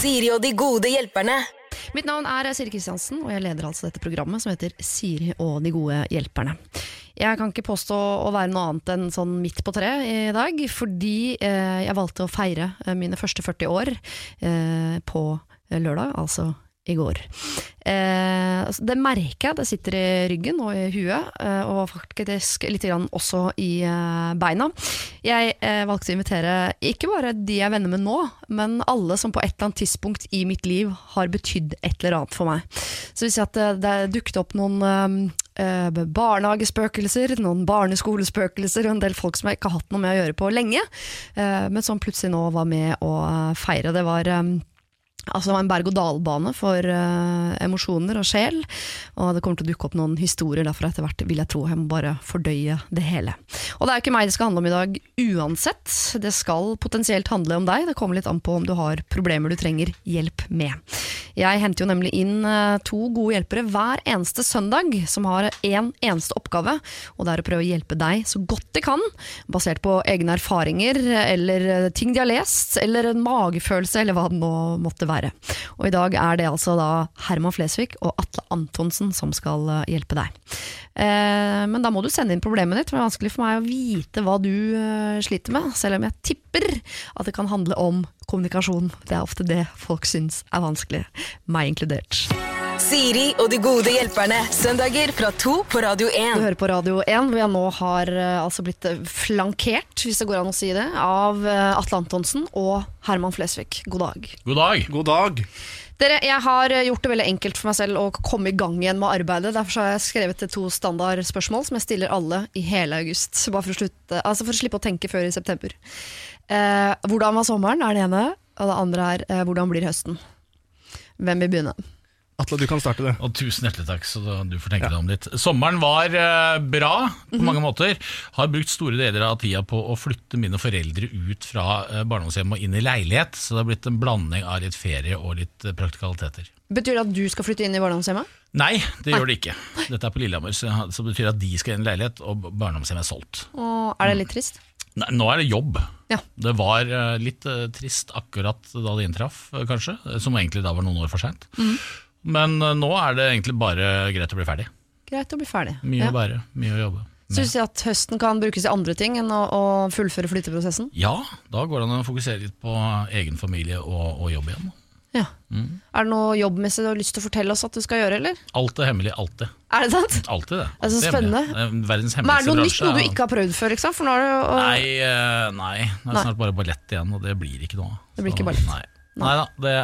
Siri og de gode hjelperne. Mitt navn er Siri Kristiansen, og jeg leder altså dette programmet som heter Siri og de gode hjelperne. Jeg kan ikke påstå å være noe annet enn sånn midt på treet i dag, fordi eh, jeg valgte å feire eh, mine første 40 år eh, på lørdag, altså i går. Eh, altså, det merker jeg, det sitter i ryggen og i huet, eh, og faktisk litt også i eh, beina. Jeg eh, valgte å invitere ikke bare de jeg er venner med nå, men alle som på et eller annet tidspunkt i mitt liv har betydd et eller annet for meg. Så hvis at det, det dukket opp noen eh, barnehagespøkelser, noen barneskolespøkelser og en del folk som jeg ikke har hatt noe med å gjøre på lenge, men som plutselig nå var med å feire. Det var eh, var en berg-og-dal-bane for uh, emosjoner og sjel. Og det kommer til å dukke opp noen historier derfra etter hvert, vil jeg tro. Jeg må bare fordøye det hele. Og det er jo ikke meg det skal handle om i dag uansett. Det skal potensielt handle om deg. Det kommer litt an på om du har problemer du trenger hjelp med. Jeg henter jo nemlig inn uh, to gode hjelpere hver eneste søndag, som har én en eneste oppgave, og det er å prøve å hjelpe deg så godt de kan, basert på egne erfaringer eller uh, ting de har lest, eller en magefølelse, eller hva det nå måtte være. Og i dag er det altså da Herman Flesvig og Atle Antonsen som skal uh, hjelpe deg. Eh, men da må du sende inn problemet ditt, for det er vanskelig for meg å vite hva du uh, sliter med, selv om jeg tipper at det kan handle om kommunikasjon. Det er ofte det folk syns er vanskelig, meg inkludert. Siri og de gode hjelperne. Søndager fra to på Radio 1. Du hører på Radio 1, hvor jeg nå har eh, altså blitt eh, flankert, hvis det går an å si det, av eh, Atle Antonsen og Herman Flesvig. God dag. God dag. God dag. Dere, jeg har gjort det veldig enkelt for meg selv å komme i gang igjen med arbeidet. Derfor har jeg skrevet to standardspørsmål som jeg stiller alle i hele august. Bare for å, slutte, altså for å slippe å tenke før i september. Eh, hvordan var sommeren, er det ene. Og det andre er eh, hvordan blir høsten? Hvem vil begynne? Atle, du kan starte det. Og tusen hjertelig takk, så du får tenke deg om litt. Sommeren var eh, bra på mange måter. Har brukt store deler av tida på å flytte mine foreldre ut fra eh, barndomshjemmet og inn i leilighet, så det har blitt en blanding av litt ferie og litt eh, praktikaliteter. Betyr det at du skal flytte inn i barndomshjemmet? Nei, det gjør det ikke. Dette er på Lillehammer, så det betyr at de skal inn i leilighet, og barndomshjemmet er solgt. Og er det litt trist? Nei, nå er det jobb. Ja. Det var litt trist akkurat da det inntraff, kanskje. Som egentlig da var noen år for seint. Men eh, nå er det egentlig bare greit å bli ferdig. Greit å bli ferdig. Mye Ja. å bære, mye å jobbe. Syns du at høsten kan brukes i andre ting enn å, å fullføre flytteprosessen? Ja, da går det an å fokusere litt på egen familie og, og jobb igjen. Ja. Er det noe jobbmessig du har lyst til å fortelle oss at du skal gjøre, eller? Alt er hemmelig, alltid. Er det sant? Alltid det. Det er så spennende. Det er Verdens Men er det noe nytt, noe du ikke har prøvd før, liksom? For nå er det jo Nei, eh, nei, det er snart bare ballett igjen, og det blir ikke noe. Det blir ikke ballett. Nei. Nei da, det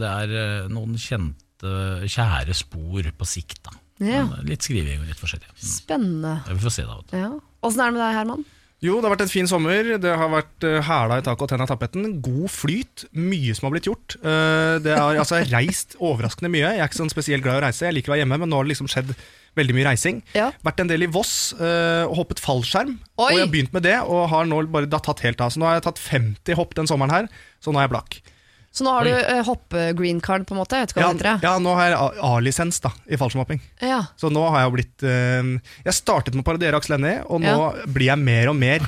det er eh, noen kjente, kjære spor på sikt. da. Ja. Men, eh, Litt skriving og litt forskjellig. Mm. Spennende. Ja, Vi får se da. Åssen. Ja. Er det med deg, Herman? Jo, det har vært en fin sommer. Det har vært uh, hæla i taket og tenna i tapeten. God flyt. Mye som har blitt gjort. Eh, det har altså reist overraskende mye. Jeg er ikke sånn spesielt glad i å reise, jeg liker å være hjemme, men nå har det liksom skjedd veldig mye reising. Ja. Vært en del i Voss eh, og hoppet fallskjerm. Oi! Og jeg har begynt med det, og har nå bare tatt helt av. Så nå har jeg tatt 50 hopp den sommeren her, så nå er jeg blakk. Så nå har Oi. du uh, hoppe-green card, på en måte? Jeg vet ikke hva Ja, det heter. ja, nå har jeg A-lisens da, i fallskjermhopping. Ja. Så nå har jeg jo blitt eh, Jeg startet med å parodiere Aksel Hennie, og nå blir jeg mer og mer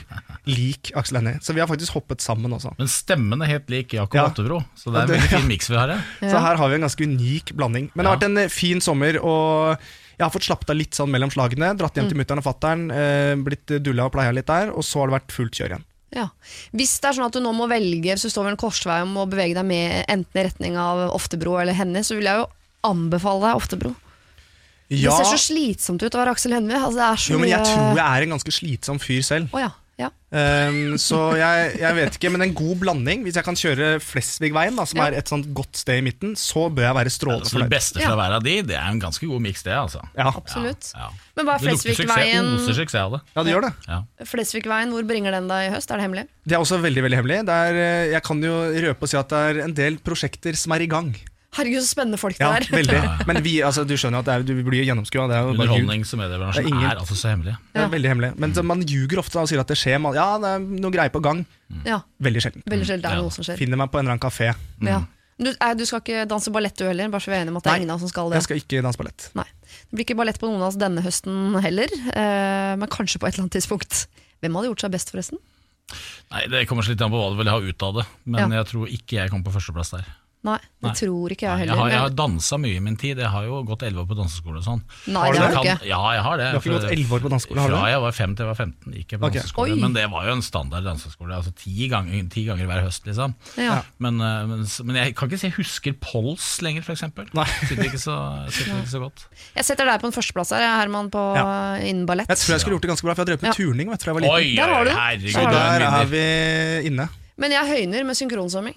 lik Aksel Hennie. Så vi har faktisk hoppet sammen også. Men stemmen er helt lik Jakob Ja. Ottebro, så det er en veldig fin miks vi har her. Ja. Så her har vi en ganske unik blanding. Men det har Ja. vært en eh, fin sommer, og jeg har fått slappet av litt sånn mellom slagene. Dratt hjem til mutter'n og fatter'n, eh, blitt dulla og pleia litt der, og så har det vært fullt kjør igjen. Ja. Hvis det er sånn at du nå må velge, hvis du står ved en korsvei om å bevege deg med enten i retning av Oftebro eller henne, så vil jeg jo anbefale deg Oftebro. Ja, Det ser så slitsomt ut å være Aksel Hennie. Altså, jo, men jeg tror jeg er en ganske slitsom fyr selv. Oh, ja. Ja. Um, så jeg, jeg vet ikke, men en god blanding. Hvis jeg kan kjøre Flesvigveien, da, som Ja. er et sånt godt sted i midten, så bør jeg være strålende Så det fornøyd. beste fra hver av de, det er en ganske god miks, det. altså. Ja. Absolutt. Ja, ja. Men hva er Det lukter suksess, Flesvigveien? av det. ja, det gjør det. Ja. Flesvigveien, hvor bringer den deg i høst? Er det hemmelig? Det er også veldig veldig hemmelig. Det er, eh, jeg kan jo røpe og si at det er en del prosjekter som er i gang. Herregud, så spennende folk det Ja, er. veldig. Men vi, altså, du skjønner jo at det er, du blir gjennomskua. Det er jo bare ljug. Underholdnings- og mediebransjen Det er ingen- er altså så hemmelig. Det er veldig hemmelig. Men så man ljuger ofte og sier at det skjer Man, Ja, det er noe greier på gang. Ja, Veldig sjelden. Veldig sjelden det er Ja. noe som skjer. Finner meg på en eller annen kafé. Ja. Du, eh, du skal ikke danse ballett du heller, bare så vi er enige om at det er Nei, ingen av oss som skal det. Jeg skal ikke danse ballett. Nei. Det blir ikke ballett på noen av oss denne høsten heller, eh, men kanskje på et eller annet tidspunkt. Hvem hadde gjort seg best, forresten? Nei, Det kommer så litt an på hva du vil ha ut av det, men Ja. jeg tror ikke jeg kommer på førsteplass der. Nei, det Nei. tror ikke jeg Jeg heller. har, jeg har men- dansa mye i min tid. Jeg har jo gått elleve år på danseskole og sånn. Nei, Har du det har du kan- ikke. Ja, jeg har det. Du har ikke gått elleve år på danseskole, har du Fra jeg var fem til jeg var 15 gikk jeg på okay. danseskole. Oi. Men det var jo en standard danseskole. Altså ti ganger, ti ganger hver høst, liksom. Ja. Men, eh, men, men jeg kan ikke si jeg husker Pols lenger, f.eks. Sitter ikke så, sitter ikke så godt. Jeg setter deg på en førsteplass her, Herman, på Ja. innen ballett. Jeg tror jeg skulle gjort det ganske bra, for jeg drev med Ja. turning jeg var liten. Oi, Der har du. herregud. Så har er der er vi inne. Men jeg høyner med synkronsvømming.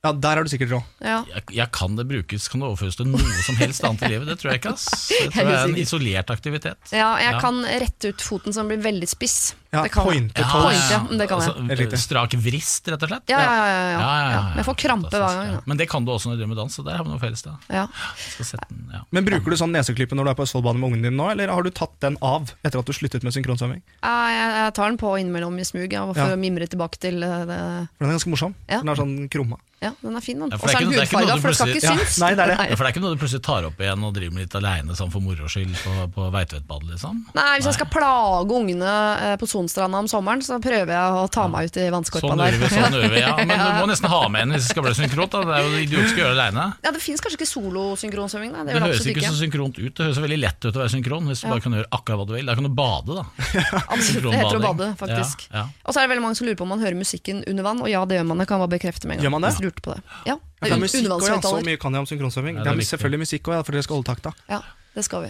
Ja, der er du sikkert råd. Ja. jeg, jeg kan det brukes, kan det overføres til noe som helst annet i livet? Det tror jeg ikke. ass Jeg tror det er en isolert aktivitet. ja, jeg Ja. kan rette ut foten som blir veldig spiss. Ja, det kan jeg. pointe Ja, toes. Point, ja, det kan jeg. Altså, strak vrist, rett og slett? Ja, ja, ja. ja, ja. Ja, ja, ja, Men jeg får krampe hver gang. Ja. Men det kan du også når du driver med dans, så der har vi noe felles. da Ja. Skal sette den, ja. Men Bruker du sånn neseklype når du er på Østfoldbanen med ungen din nå, eller har du tatt den av etter at du sluttet med synkronsvømming? Ja, Jeg, jeg tar den på innimellom i smug, ja, og får Ja. mimre tilbake til eh, det. For den er ganske morsom. Ja. Den er sånn krumma. Ja, den er fin, den. Ja, Og så er den hudfarga, for det skal ikke synes. Ja, nei, det er det. Ja, For det er ikke noe du plutselig tar opp igjen og driver med litt aleine sånn for moro skyld på, på Veitvetbadet, liksom? Nei, Hvis jeg skal plage ungene eh, på Sonstranda om sommeren, så prøver jeg å ta meg ut i vannskorpa Sånn der. gjør sånn vi, ja. Men du må nesten ha med en hvis det skal bli synkront. Da. Det er jo idiotisk å gjøre det aleine. Ja, Det fins kanskje ikke solosynkronsvømming? da? Det Det høres ikke så synkront ut. Det høres veldig lett ut å være synkron hvis du Ja. bare kan gjøre akkurat hva du vil. Da kan du bade, da. Absolutt, det heter å bade, faktisk. Ja, ja. Og så er det veldig mange som lurer på om man hører musikken under vann, og ja, det gjør man. Det kan jeg bare bekrefte med en gang. Gjør man det? Hvis du lurte på det. Ja, Ja, det er er musikk også, ja. Så mye kan jeg om synkronsvømming. Ja, det det er er selvfølgelig musikk òg, ja, for dere skal holde takta. Ja, det skal vi.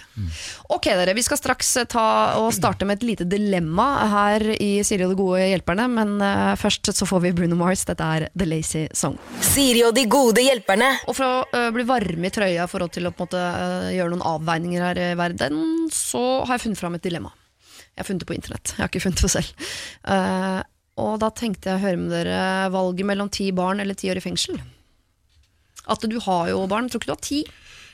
Ok, dere. Vi skal straks eh, starte med et lite dilemma her i Siri og de gode hjelperne, men eh, først så får vi Bruno Mars. Dette er The Lazy Song. Siri og de gode hjelperne. Og for å eh, bli varme i trøya i forhold til å måte, gjøre noen avveininger her i verden, så har jeg funnet fram et dilemma. Jeg har funnet det på internett. Jeg har ikke funnet det selv. Og da tenkte jeg å høre med dere valget mellom ti barn eller ti år i fengsel. At du har jo barn. Tror ikke du har ti?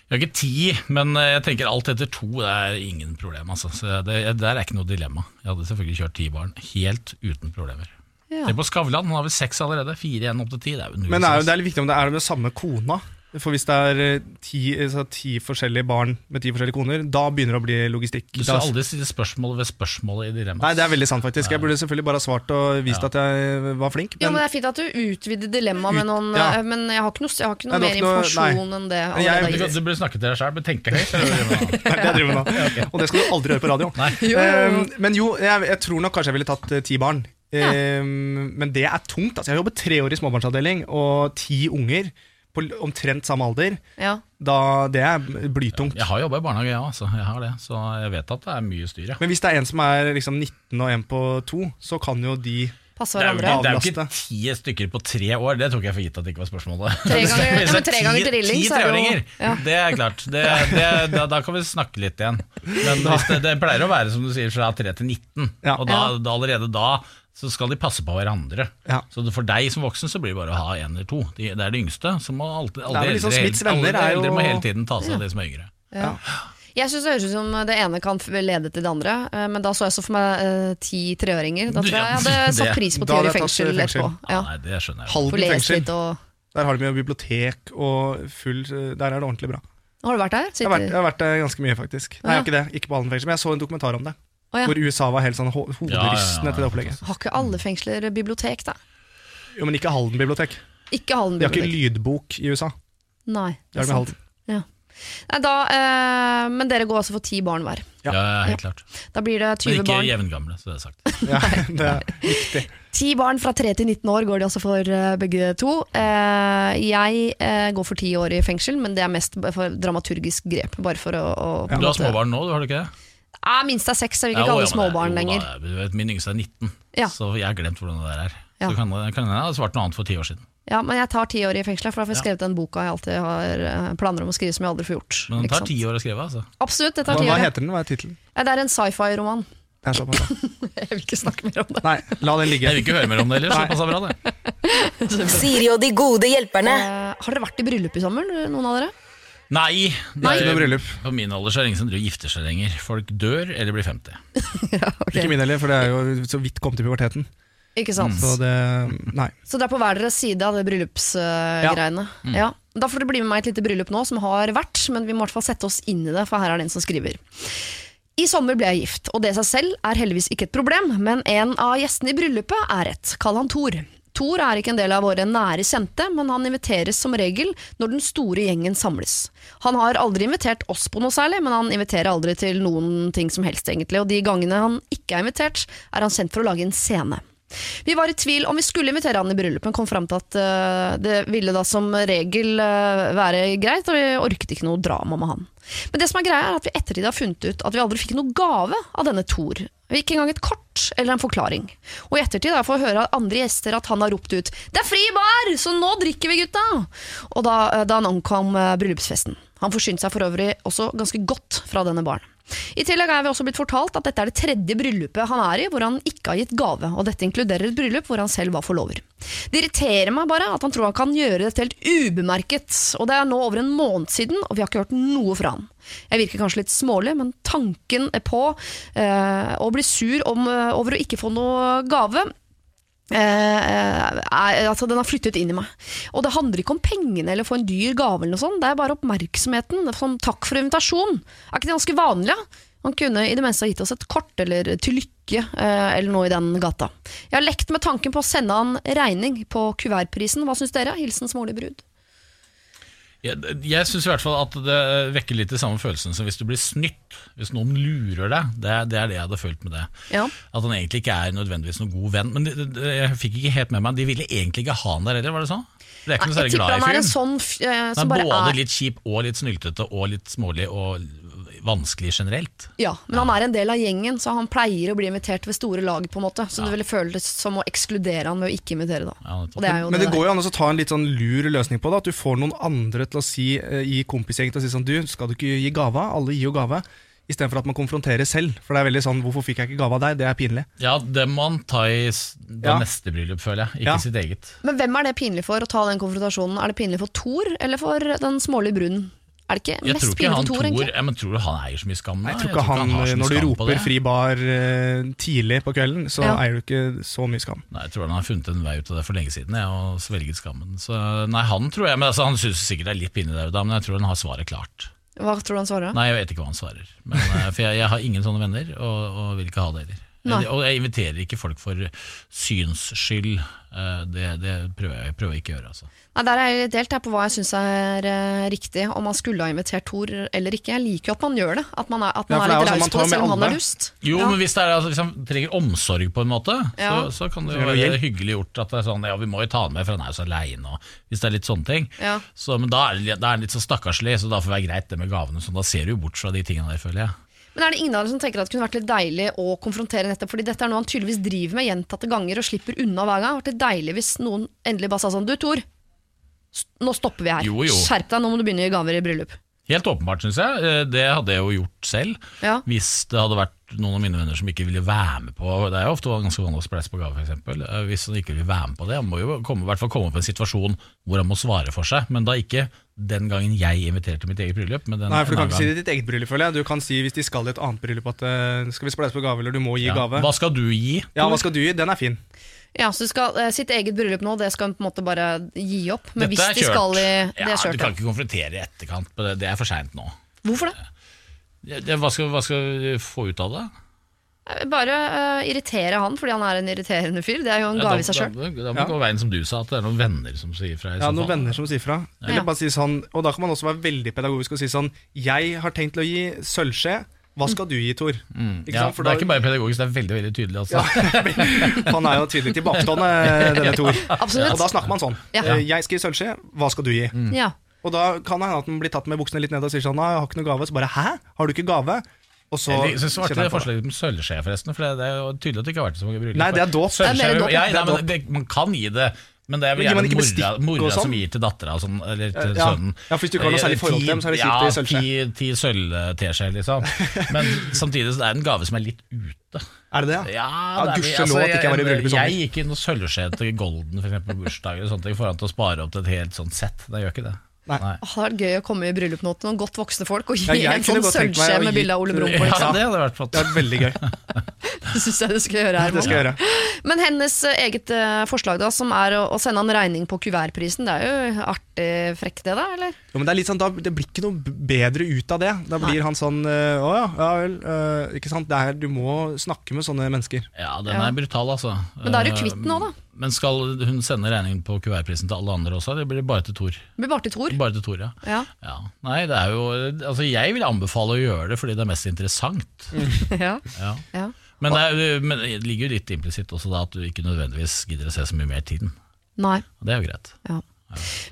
Jeg har ikke ti, men eh, jeg tenker alt etter to det er ingen problem. Altså. Så det, der er ikke noe dilemma. Jeg hadde selvfølgelig kjørt ti barn, helt uten problemer. Ja. Tenk på Skavlan, han har vel seks allerede. Fire igjen opp til ti. Det er jo null Men det er, jo- det er litt viktig om det er det med samme kona. For hvis det er eh, ti, så ti forskjellige barn med ti forskjellige koner, da begynner det å bli logistikk. Du skal aldri stille spørsmål ved spørsmålet i dilemmaet. nei, det er veldig sant, faktisk. Jeg burde selvfølgelig bare ha svart og vist at jeg var flink. Jo, men Men Det er fint at du utvider dilemmaet med noen ja. eh, Men jeg har ikke noe, jeg har ikke noe Nei, mer ikke noe- informasjon enn det. Jeg- Du, du burde snakke til deg sjøl, men tenke høyt. det er driver med nå. Og det skal du aldri gjøre på radio. Nei. Jo, jo, jo. Eh, men jo, jeg, jeg tror nok kanskje jeg ville tatt eh, ti barn. Eh, men det er tungt. Altså, jeg har jobbet tre år i småbarnsavdeling, og ti unger på omtrent samme alder. Ja. Da, det er blytungt. Jeg har jobba i barnehage, ja, altså. jeg har det. Så jeg vet at det er mye styr. Ja. Men hvis det er en som er liksom 19 og en på to, så kan jo de Passe Det er, jo, hverandre. det er jo ikke ti stykker på tre år, det tok jeg for gitt at det ikke var spørsmålet. Tre ganger- er tre drilling, ti så er det jo- treåringer, ja. Det er klart. Det, det, da, da kan vi snakke litt igjen. Men hvis det, det pleier å være som du sier fra 3 til 19, Ja. og da, da allerede da så skal de passe på hverandre. Ja. Så for deg som voksen så blir det bare å ha en eller to. De, det er de yngste. Så må alltid, alle, Det er de liksom eldre, alle de er eldre må hele tiden ta seg av de som er yngre. Ja. Jeg syns det høres ut som det ene kan lede til det andre, eh, men da så jeg så for meg eh, ti treåringer. Da tror jeg jeg hadde satt pris på ti år i fengsel eh, fengsel. Ja, Ja. nei, det skjønner jeg. Halden fengsel. og Der har de jo bibliotek og full Der er det ordentlig bra. Har du vært der? Jeg har vært, jeg har vært der ganske mye, faktisk. Nei, jeg har ikke det. Ikke på Halden fengsel, men jeg så en dokumentar om det. Å, ja. Hvor USA var helt sånn ho hoderystende til det opplegget. Har ikke alle fengsler bibliotek, da? Jo, men ikke Halden bibliotek. Ikke Halden bibliotek. De har ikke lydbok i USA. Nei, Det er sant. Ja. Nei, da, eh, men dere går altså for ti barn hver. Ja. Ja, ja, helt klart. Da blir det Men ikke barn. jevngamle, så det er sagt. Ja, det er viktig. Ti barn fra 3 til 19 år går de altså for eh, begge to. Eh, jeg eh, går for ti år i fengsel, men det er mest for dramaturgisk grep. Bare for å, å ja. Du har småbarn nå, du har du ikke det? Ja, minst er seks, jeg vil ikke kalle det ja, småbarn lenger. Da, du vet, min yngste er 19, Ja. så jeg har glemt hvordan det der er. Ja. Så kan, hende jeg ha svart noe annet for ti år siden. Ja, men jeg tar ti år i fengselet, for da får jeg skrevet den boka jeg alltid har eh, planer om å skrive, som jeg aldri får gjort. Men den tar ti år å skrive, altså. Absolutt, det tar ti år. Hva heter den? Hva er tittelen? Ja, Det er en sci-fi-roman. Bra. Jeg vil ikke snakke mer om det. Nei, la det ligge. Jeg vil ikke høre mer om det heller, såpass bra det. Siri og de gode hjelperne. Eh, har dere vært i bryllup i sommer, noen av dere? Nei, det Nei. Ikke noe er, bryllup. på min alder så er det ingen som driver og gifter seg lenger. Folk dør eller blir 50. Ikke min heller, for det er jo så vidt kommet i puberteten. Ikke sant? Mm. Så det Nei. Så det er på hver deres side av det bryllupsgreiene. ja. Da får du bli med meg i et lite bryllup nå som har vært, men vi må i hvert fall sette oss inn i det, for her er det en som skriver. I sommer ble jeg gift, og det i seg selv er heldigvis ikke et problem, men en av gjestene i bryllupet er et. Kall han Tor. Thor er ikke en del av våre nære kjente, men han inviteres som regel når den store gjengen samles. Han har aldri invitert oss på noe særlig, men han inviterer aldri til noen ting som helst, egentlig. Og de gangene han ikke er invitert, er han kjent for å lage en scene. Vi var i tvil om vi skulle invitere han i bryllup, men kom fram til at uh, det ville da som regel uh, være greit, og vi orket ikke noe drama med han. Men det som er greia er at vi ettertid har funnet ut at vi aldri fikk noe gave av denne Thor. Ikke engang et kort eller en forklaring. Og i ettertid har jeg fått høre av andre gjester at han har ropt ut 'Det er fri bar, så nå drikker vi, gutta!' Og da, eh, da han ankom bryllupsfesten. Han forsynte seg for øvrig også ganske godt fra denne baren. I tillegg er vi også blitt fortalt at dette er det tredje bryllupet han er i hvor han ikke har gitt gave, og dette inkluderer et bryllup hvor han selv var forlover. Det irriterer meg bare at han tror han kan gjøre dette helt ubemerket, og det er nå over en måned siden, og vi har ikke hørt noe fra han. Jeg virker kanskje litt smålig, men tanken er på eh, å bli sur om, eh, over å ikke få noe gave Eh, er, altså den har flyttet inn i meg. Og det handler ikke om pengene eller å få en dyr gave, eller noe sånt, det er bare oppmerksomheten. Er Sånn, takk for invitasjon. Er ikke det ganske vanlig? Ja? Han kunne i det meste ha gitt oss et kort eller til lykke eh, eller noe i den gata. Jeg har lekt med tanken på å sende han regning på kuvertprisen. Hva syns dere? Hilsen smålig brud. Jeg, jeg syns i hvert fall at det vekker litt de samme følelsene som hvis du blir snytt. Hvis noen lurer deg. Det, det er det jeg hadde følt med det. Ja. At han egentlig ikke er nødvendigvis noen god venn. Men de, de, jeg fikk ikke helt med meg De ville egentlig ikke ha han der heller, var det sånn? Det er ikke noe særlig glad i en fyren. sånn bare både er litt kjip og litt snyltete og litt smålig og vanskelig generelt. Ja, men han er en del av gjengen, så han pleier å bli invitert ved store lag, på en måte. Så Ja. det ville føles som å ekskludere han ved å ikke invitere, da. Ja, det Og det er jo Men det det går jo an å ta en litt sånn lur løsning på det. At du får noen andre til å si eh, i kompisgjengen til å si sånn Du, skal du ikke gi gave? Alle gir jo gave. Istedenfor at man konfronterer selv. For det er veldig sånn Hvorfor fikk jeg ikke gave av deg? Det er pinlig. Ja, det må han ta i det Ja. neste bryllup, føler jeg. Ikke Ja. sitt eget. Men hvem er det pinlig for å ta den konfrontasjonen? Er det pinlig for Thor, eller for den smålige brunnen? Er det ikke Jeg mest tror ikke pinlig han for Tor, egentlig? ja, men Tror du han eier så mye skam? da? Jeg tror ikke han, har så mye Når du roper. 'fri bar' eh, tidlig på kvelden, så Ja. eier du ikke så mye skam. Nei, Jeg tror han har funnet en vei ut av det for lenge siden jeg, og svelget skammen. Så nei, Han tror jeg, men altså, han syns sikkert det er litt pinlig, der, men jeg tror han har svaret klart. Hva tror du han svarer? Nei, jeg vet ikke hva han svarer. Men, eh, for jeg, jeg har ingen sånne venner, og, og vil ikke ha det heller. Nei. Og jeg inviterer ikke folk for syns skyld. Eh, Det, det prøver jeg, prøver ikke å gjøre. Altså. Nei, Der er jeg delt her på hva jeg syns er eh, riktig, om man skulle ha invitert Thor eller ikke. Jeg liker jo at man gjør det, at man er, at man Ja, er litt sånn raus på det, selv om han er lyst. dust. Jo, Ja. men hvis, det er, altså, hvis han trenger omsorg på en måte, Ja. så, så kan det jo være hyggelig gjort at det er sånn Ja, vi må jo ta han med, for han er jo så aleine, og hvis det er litt sånne ting. Ja. Så, men da er, det, da er han litt så stakkarslig, så da får det være greit det med gavene. Så da ser du jo bort fra de tingene der, føler jeg. Men er det ingen av dere som tenker at det kunne vært litt deilig å konfrontere nettopp? Fordi dette er noe han tydeligvis driver med gjentatte ganger og slipper unna hver gang. Det vært deilig hvis noen endelig bare sa sånn Du, Tor. Nå stopper vi her. Jo, jo. Skjerp deg, nå må du begynne å gi gaver i bryllup. Helt åpenbart, syns jeg. Eh, Det hadde jeg jo gjort selv. Ja. Hvis det hadde vært noen av mine venner som ikke ville være med på Det er jo ofte ganske vanlig å spleise på gave, f.eks. Hvis han ikke vil være med på det. Han må jo komme, i hvert fall komme opp i en situasjon hvor han må svare for seg. Men da ikke den gangen jeg inviterte til mitt eget bryllup. Men den Nei, for Du kan ikke gang. si det i ditt eget bryllup, føler jeg. Du kan si hvis de skal i et annet bryllup at uh, skal vi spleise på gave, eller du må gi ja. gave. Hva skal du gi? Ja, hva skal du gi? Den er fin. Ja, så skal, uh, Sitt eget bryllup nå, det skal hun på en måte bare gi opp. Men Dette er de skal i. Det er ja, kjørt, du kan ikke konfrontere i etterkant. på Det, det er for seint nå. Hvorfor det? Ja, det- Hva skal, hva skal vi få ut av det? Eh, Bare uh, irritere han fordi han er en irriterende fyr. Det er jo en Ja, gave i seg sjøl. da, da må det gå veien som du sa, at det er noen venner som sier fra. i Ja, noen fall. venner som sier fra. Ja. Eller bare si sånn, og da kan man også være veldig pedagogisk og si sånn Jeg har tenkt til å gi sølvskje. Hva skal du gi, Tor? Mm. Ja. For det er da- ikke bare pedagogisk, det er veldig veldig tydelig. Altså. Han er jo tydelig tilbakestående, denne Tor. Absolutt. Og da snakker man sånn. Ja. Eh, Jeg skal gi sølvskje, hva skal du gi? Ja. Og da kan det hende at man blir tatt med buksene litt ned og sier sånn Nei, jeg har ikke noe gave. Så bare hæ? Har du ikke gave? Og så Jeg synes det var det forslaget om sølvskje, forresten. For det er jo tydelig at det ikke har vært så mange bryllup. Nei, det er dåp. Det ja. ja, Det det, man kan gi det. Men det er vel gjerne mora, mora sånn? som gir til dattera sånn, eller til Ja. sønnen. Ja, for hvis du ikke har noe særlig forhold til dem, så er det kjipt ja, i. Ti, ti sølvteskjeer, liksom. Men samtidig så det er en gave som er litt ute. Er det det? Ja, Ja, det er- gudskjelov at det ikke var i jeg- bryllup i sommer. Jeg gikk i noe sølvskje til Golden for eksempel, på bursdager og sånne ting, foran til å spare opp til et helt sånt sett. Det gjør ikke det. Nei. Det hadde vært gøy å komme i bryllup nå til noen godt voksne folk og gi Ja, en sånn sølvskje med gi- bilde av Ole Brumm på. Ja, det hadde vært flott. Det er veldig gøy. Det syns jeg du skal gjøre her. Det skal jeg gjøre. Men hennes eh, eget eh, forslag, da, som er å, sende han regning på kuvertprisen, det er jo artig frekk, det da? eller? Jo, men det, er litt sånn, da, det blir ikke noe bedre ut av det. Da blir han sånn øh, Å ja, ja vel. øh, ikke sant? Det er, du må snakke med sånne mennesker. Ja, den Ja. er brutal, altså. Men da er du Eh, kvitt den òg, da. Men skal hun sende regningen på kuvertprisen til alle andre også? Det blir bare til Tor. Blir bare til Tor. Bare til Tor, ja. Ja. ja. Nei, det er jo Altså, jeg vil anbefale å gjøre det fordi det er mest interessant. ja. Ja. ja. Men, det er, men det ligger jo litt implisitt også da at du ikke nødvendigvis gidder å se så mye mer tiden. Nei. Det er jo greit. Ja.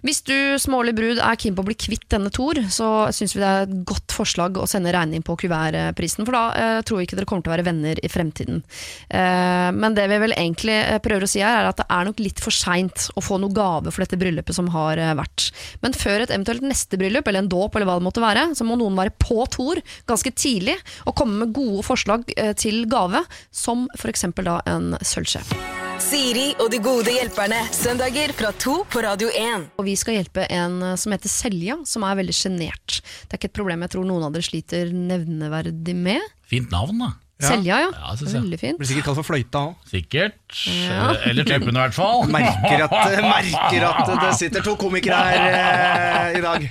Hvis du smålig brud er keen på å bli kvitt denne Tor, så syns vi det er et godt forslag å sende regning på kuvertprisen, for da eh, tror vi ikke dere kommer til å være venner i fremtiden. Eh, men det vi vel egentlig eh, prøver å si her, er at det er nok litt for seint å få noe gave for dette bryllupet som har eh, vært. Men før et eventuelt neste bryllup, eller en dåp, eller hva det måtte være, så må noen være på Tor ganske tidlig og komme med gode forslag eh, til gave, som f.eks. da en sølvskje. Siri og de gode hjelperne. Søndager fra to på Radio 1. Og vi skal hjelpe en eh, som heter Selja, som er veldig sjenert. Det er ikke et problem jeg tror noen av dere sliter nevneverdig med. Fint navn, da. Ja. Selja, ja. Ja, synes jeg. veldig fint. Blir sikkert kalt for fløyta òg. Sikkert. Ja. Eh, Eller typen, i hvert fall. Merker, at- merker at det sitter to komikere her eh, i dag.